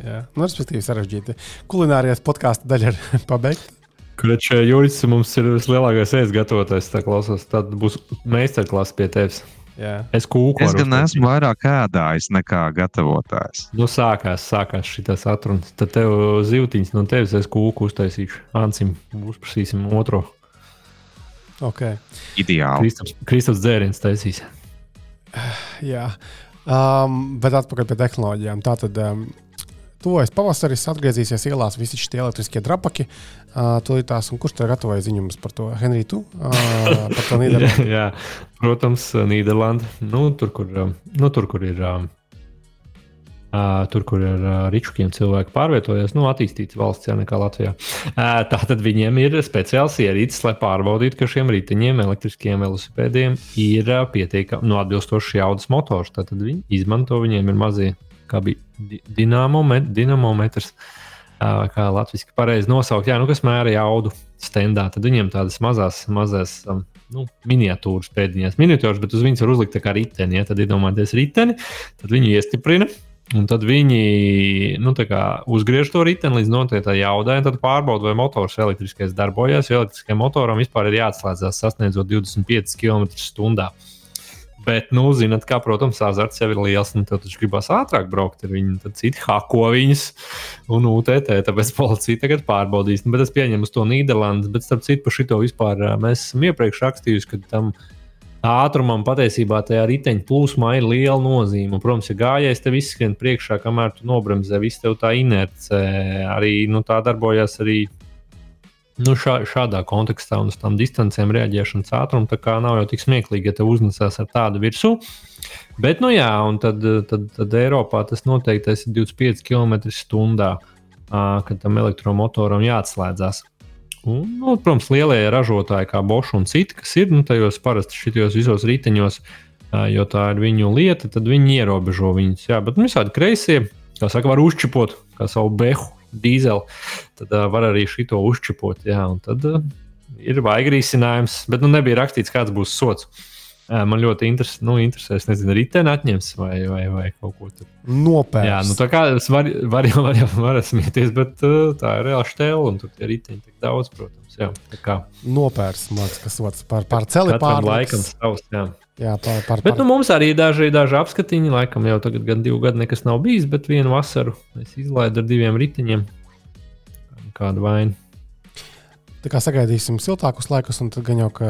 Jā, nu, respektīvi, sarežģīti. Kulinārijas podkāstu daļa ir pabeigta. Kurš Juris mums ir vislielākais ēst gatavotājs, tā klausos. Tad būs meistarklāsts pie tevis. Jā, Es kūku. Es gan esmu vairāk ēdājis nekā gatavotājs. Nu, sākās, sākās šis atrunas. Tad tev zivtiņas no tevis es kūku uztaisīšu. Ansim, uzprasīsim otro. ok. Ideāli. Kristaps, Kristaps dzēriens taisīs. Jā. Um, bet atpakaļ pie tehnoloģijām. Tātad, um, tuvojas pavasaris, atgriezīsies ielās visi šie elektriskie drapaki. Uh, un kurš tev gatavoja ziņojumus par to? Henrij, tu? Uh, par to jā, Nīderlandu. jā, protams, Nīderlanda. Nu, tur, kur, nu, tur, kur ir. Uh, tur, kur ar uh, ričukiem cilvēki pārvietojas, nu, attīstīts valsts, ja nekā Latvijā. Uh, Tātad viņiem ir speciāls ierīces, lai pārbaudītu, ka šiem riteņiem, elektriskiem velosipēdiem ir uh, pietiekami nu, atbilstošs jaudas motors. Tātad viņi izmanto, viņiem ir mazie, di dinamomet, dinamometrs, kā latviešu pareizi nosaukt, jā, nu, kas mēra jaudu stendā. Tad viņiem tādas mazas, mazas. Um, Nu, miniatūras pēdiņās, miniatūras, bet uz viņas var uzlikt kā riteni. Ja? Tad iedomājieties riteni, tad viņi iestiprina, Un tad viņi nu, kā uzgriež to riteni līdz noteiktai jaudai, un tad pārbauda, vai motors elektriskais darbojas. Jo elektriskajam motoram vispār ir jāatslēdzas sasniedzot 25 km/h. Bet, nu, zinot, kā, protams, azarts jau ir liels, un tad taču gribās ātrāk braukt ar viņu. Tad citi hako viņus un UTT, tāpēc policija tagad pārbaudīs. Nu, bet es pieņemu to Nīderlandes, bet starp citu par šito vispār ā, mēs esam iepriekš rakstījuši, ka tam ātrumam patiesībā tajā riteņa plūsmā ir liela nozīme. Un, protams, ja gājējis tev izskrien priekšā, kamēr tu nobremzē, viss tev tā inerce arī nu, tā darbojas arī. Nu, šā, šādā kontekstā un uz tām distancēm reaģēšanas ātrumu tā kā nav jau tik smieklīgi, ja te uznesās ar tādu virsmu. Bet, nu jā, un tad, tad, tad Eiropā tas noteikti ir 25 km/h, kad tam elektromotoram jāatslēdzas. Un, nu, protams, lielie ražotāji, kā Bosch un citi, kas ir nu, tajos parasti šitos visos riteņos, jo tā ir viņu lieta, tad viņi ierobežo viņus. Jā, bet nu, visādi kreisie, kā saka, var uzčipot kā savu behu, dīzeli. Tad uh, var arī šito uzčipot. Jā, un tad uh, ir vajag risinājums, bet nu, nebija rakstīts, kāds būs sots. Uh, man ļoti interes, nu, interesē, es nezinu, riteni atņems vai, vai, vai kaut ko tādu. Nopērts. Jā, nu tā kā es varu var, jau var, var smieties, bet uh, tā ir reāla stēle, un tur tie riteņi tik daudz, protams. Jā, Nopērts, liekas, kas sots par, par celi katram laikam savs. Jā. Jā, par, par, Bet nu, par, mums arī daži, daži apskatiņi, laikam jau tagad gan divu gadu nekas nav bijis, bet vienu vasaru es izlaidu ar diviem riteņiem. Kādu vainu. tā kā sagaidīsim siltākus laikus, un tad gan jau, ka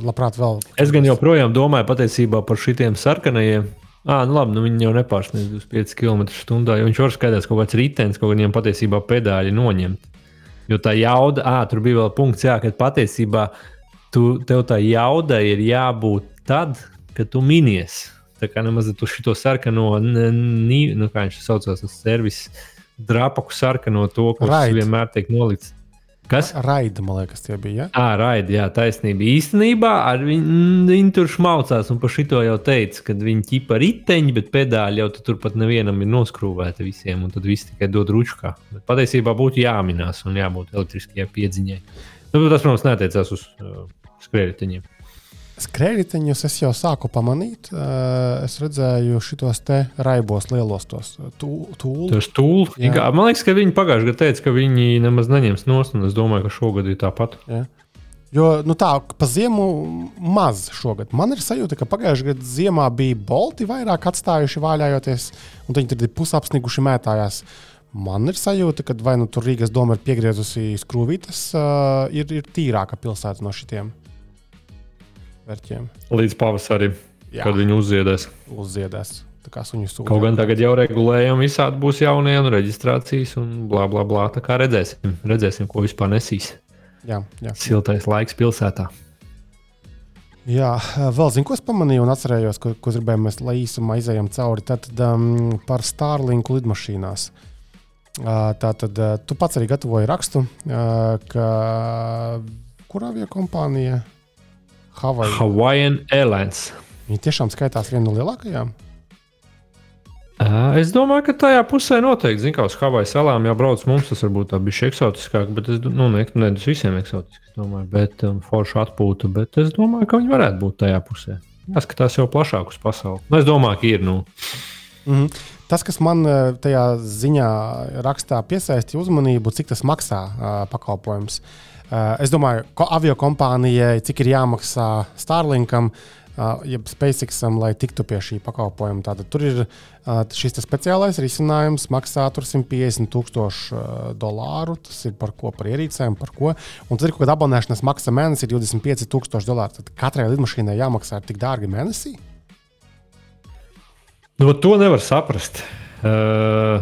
labprāt vēl. Es gan joprojām domāju patiesībā par šitiem sarkanajiem. Ah, nu labi, nu viņi jau nepārsniedz 25 km/h, jo viņš var skaidrs kaut kāds ritenis, kaut kādiem patiesībā pedāļi noņemt. Jo tā jauda, ah, tur bija vēl punkts, jā, ka patiesībā tu, tev tā jauda ir jābūt tad, kad tu minies. Tā kā nemaz tu šo sarkano, nu, kā viņš saucās, tas servis, drapaku sarkano to, kurš Right. vienmēr tiek nolikts. Kas? Raida, man liekas, tie bija. Ja? Ah, raidi, jā, taisnība. Īstenībā ar viņu, viņi tur šmaucās, un par šito jau teica, ka viņi ķipa riteņi, bet pedāļi jau tu tur pat nevienam ir noskrūvēti visiem, un tad viss tikai dod ručkā. Bet patiesībā būtu jāminās un jābūt elektriskajai piedziņai. Nu, tas, protams, neatiecās uz uh, skrējējiņiem. Skrējējiņus es jau sāku pamanīt. Es redzēju šos te raibos lielos tos tūlus. Jā. Man liekas, ka viņi pagājušajā gadā teica, ka viņi nemaz neņems nost, un es domāju, ka šogad ir tāpat. Ja? Jo nu tā, pa ziemu maz šogad. Man ir sajūta, ka pagājušajā gadā ziemā bija bolti vairāk atstājuši vaļājoties, un viņi tur ir pusapsniguši mētājās. Man ir sajūta, ka vai nu tur Rīgas doma ir piegriezusi skrūvītes, uh, ir, ir tīrāka pilsēta no šitiem vērķiem. Līdz pavasarim, Jā, kad viņi uzziedēs. uzziedēs. Kaut gan tagad jau regulējumi visādi būs jaunie, un reģistrācijas, un bla, bla, bla. Tā kā redzēsim, redzēsim ko vispār nesīs. Jā, jā. Siltais laiks pilsētā. Jā, vēl zinu, ko es pamanīju un atcerējos, ko, ko gribējām mēs, lai īsumā izējām cauri. Tad um, par Starlinku lidmašīnās. Uh, tā tad uh, tu pats arī gatavoji rakstu, uh, ka kur avio kompānija? Hawaii. Hawaiian Airlines. Viņi tiešām skaitās viena no lielākajām. Es domāju, ka tajā pusē noteikti, zināmā mērā, uz Havaju salām jau brauc mums, tas varbūt tā bija eksotiskāk, bet es nu, ne, ne tas visiem eksotiski, domāju, bet um, forša atpūta, bet es domāju, ka viņi varētu būt tajā pusē. Jāskatās jau plašāk uz pasauli. Nu, es domāju, ka ir. Nu, Mhm. Tas, kas man tajā ziņā rakstā piesaistīja uzmanību, cik tas maksā uh, pakalpojums. Uh, es domāju, ka avio kompānijai cik ir jāmaksā Starlinkam, uh, jeb SpaceXam, lai tiktu pie šī pakalpojuma. Tātad tur ir uh, šis speciālais risinājums, maksā tur 150 tūkstoši uh, dolāru. Tas ir par ko, par ierīcēm, par ko. Un tad ir kaut kāda abonēšanas maksa mēnesī, ir 25 tūkstoši dolāru. Tad katrai lidmašīnai jāmaksā tik dārgi mēnesī. nu, to nevar saprast. Uh,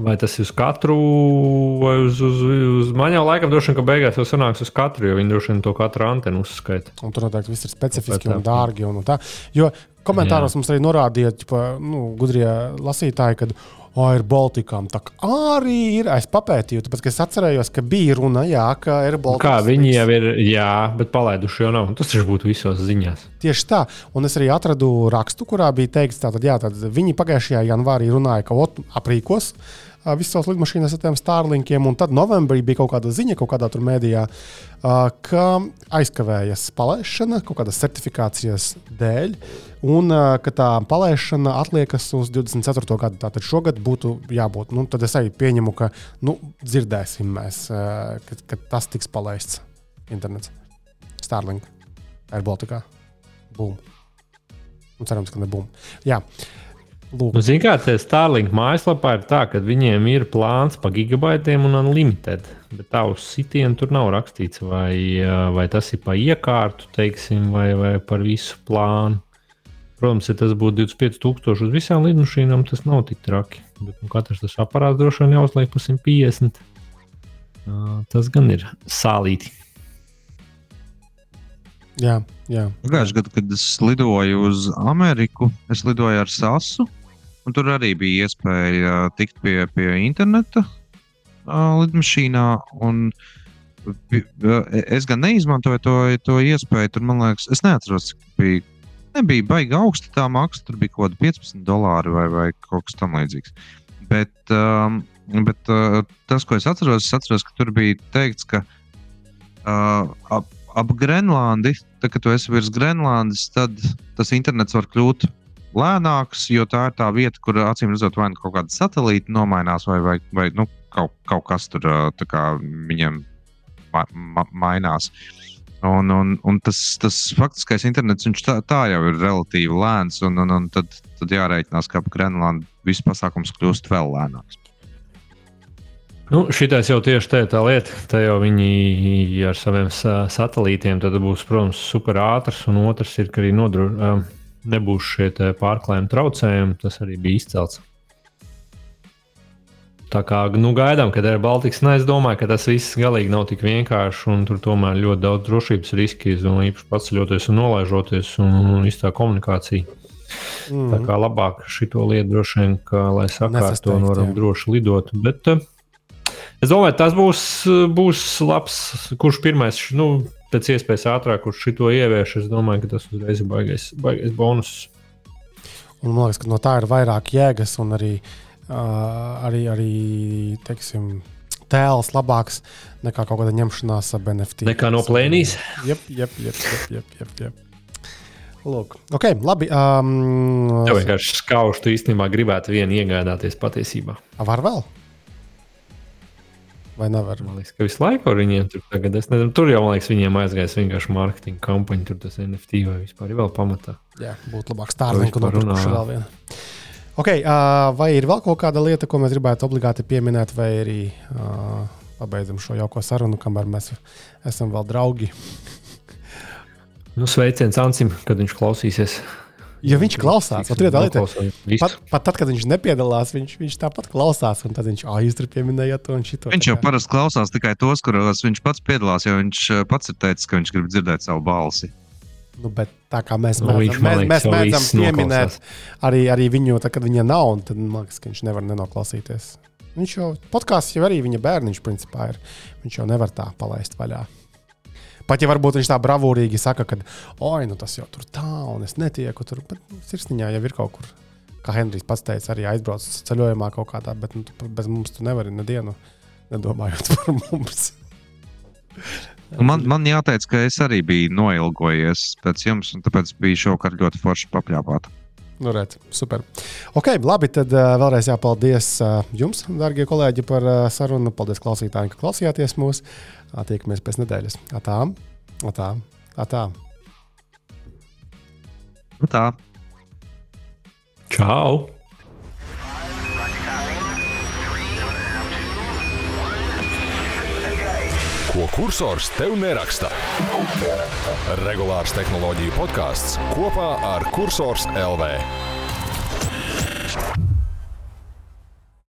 Vai tas ir uz katru, vai uz, uz, uz man jau laikam droši vien, ka beigās jau sanāks uz katru, jo viņi droši vien to katru antenu uzskaita. Un tur noteikti viss ir specifiski Tāpēc un dārgi. Un, un tā. Jo komentāros Jā. mums arī norādīja, ka nu, gudrie lasītāji, ka oh, ir Baltikām. Tā arī ir. Es papētīju, tāpēc es atcerējos, ka bija runa, jā, ka ir Baltikām. Kā viņi jau ir, jā, bet palaiduši jau nav. Tas taču būtu visos ziņās. Tieši tā. Un es arī atradu rakstu, kurā bija teikts, ka viņi pagājušajā janvārī runāja, ka aprīkos ā, visas savas lidmašīnas ar tiem Starlinkiem. Un tad novembrī bija kaut kāda ziņa, kaut kādā tur mēdījā, ka aizkavējas palaišana kaut kādas certifikācijas dēļ. Un ka tā palaišana atliekas uz 24. gadu. Tātad šogad būtu jābūt. Nu, tad es arī pieņemu, ka nu, dzirdēsim mēs, ā, kad, kad tas tiks palaists internets. Starlink, Air Baltica. Bum. Un cerams, ka nebūs. Lūk. Nu, Ziniet, kā Starlink mājaslapā ir tā, ka viņiem ir plāns pa gigabaitiem un unlimited. Bet tā uz sitienu tur nav rakstīts, vai, ā, vai tas ir pa iekārtu, teiksim, vai, vai par visu plānu. Protams, ja tas būtu 25,000 uz visām lidmašīnām, tas nav tik traki. Bet nu, katrs tas aparāts droši vien jāuzliek pa 150. Ā, Tas gan ir sālīti. Jā, jā. Pagājušajā gadā, kad es lidoju uz Ameriku, es lidoju ar SASU. Un Tur arī bija iespēja tikt pie, pie interneta uh, lidmašīnā. un uh, Es gan neizmantoju to, to iespēju. Tur, man liekas, es neatceros, cik bija. Nebija baigi augsta tā maksa, tur bija kaut kāda 15 dolāri vai, vai kaut kas tamlīdzīgs. Bet, um, bet uh, tas, ko es atceros, es atceros, ka tur bija teikts, ka uh, ap, ap Grenlandi, tad, kad tu esi virs Grenlandes, tad tas internets var kļūt lēnāks, jo tā ir tā vieta, kur acīm redzot, vai nu kaut kāda satelīta nomainās, vai, vai, vai nu, kaut, kaut kas tur viņiem ma ma mainās. Un, un, un tas, tas faktiskais internets tā, tā jau ir relatīvi lēns, un, un, un tad, tad jārēķinās, ka ap Grenlandu viss pasākums kļūst vēl lēnāks. Nu, šitais jau tieši tā tā lieta. Tā jau viņi ar saviem sa- satelītiem būs, protams, super ātrs. Un otrs ir, arī nodro, um, nebūs šie pārklājumi traucējumi. Tas arī bija izcelts. Tā kā nu, gaidām, kad ir Baltiks, ne, es domāju, ka tas viss galīgi nav tik vienkārši. un Tur tomēr ļoti daudz drošības riski, domāju, īpaši paceļoties un nolaižoties, un, un viss tā komunikācija. Mm. Tā kā labāk šito lietu droši vien, ka, lai sakārto, un varam jā. droši lidot. Bet eh, es domāju, tas būs, būs labs, kurš pirmais, nu, pēc iespējas ātrāk, kurš šito ievieš. Es domāju, ka tas uzreiz ir baigais, baigais bonus. Un man liekas, ka no tā ir vairāk jēgas un arī, uh, arī, arī teiksim, tēls labāks nekā kaut kāda ņemšanās ar NFT. Nekā no plēnīs. Jep, jep, jep. Lūk, ok, labi. Um, Jā, vienkārši skaužu tu īstenībā gribētu vienu iegādāties patiesībā. var vēl? Vai nevar? Man liekas, ka visu laiku ar viņiem tur tagad, es nezinu, tur jau, man liekas, viņiem aizgājis vienkārši mārketinga kampaņa, tur tas NFT vai vispār ir vēl pamatā. Jā, būtu labāk vispār runā, nopirkuši vēl vienu. Okay, uh, vai ir vēl kaut kāda lieta, ko mēs gribētu obligāti pieminēt, vai arī uh, pabeidzam šo jauko sarunu, kamēr mēs esam vēl draugi? Nu, sveiciens Ansim, kad viņš klausīsies. Ja viņš klausās, tā lieta. Pat, pat tad, kad viņš nepiedalās, viņš, viņš tāpat klausās. Un tad viņš, jūs tur pieminējāt to un šito. Viņš jau parasti klausās tikai tos, kuros viņš pats piedalās, jo viņš eh, pats ir teicis, ka viņš grib dzirdēt savu balsi. Nu, bet tā kā mēs Nu, mēdzam, mēs, mēs jau mēdzam pieminēt arī, arī viņu, tā, kad viņa nav, un tad man liekas, ka viņš nevar nenoklausīties. Viņš jau podkāsts jau arī viņa bērniņš principā ir. Viņš jau nevar tā palaist vaļā. Pat ja varbūt viņš tā bravūrīgi saka, ka, oi, nu tas jau tur tā, un es netieku tur, bet nu, sirsniņā jau ir kaut kur. Kā Henrijs pats teica, arī aizbrauc ceļojumā kaut kādā, bet nu, bez mums tu nevari nedienu nedomājot par mums. Man, man jāteic, ka es arī biju noilgojies pēc jums, un tāpēc bija šovakar ļoti forši papļāpāt. Nu, redz, super. Ok, labi. Tad uh, vēlreiz jāpaldies uh, jums, darbie kolēģi, par uh, sarunu. Paldies klausītājiem, ka klausījāties mūs. Tiekamies pēc nedēļas. Atā, atā, atā. Nu tā. Čau! Ko kursors tev neraksta? Regulārs tehnoloģiju podkāsts kopā ar Cursors LV.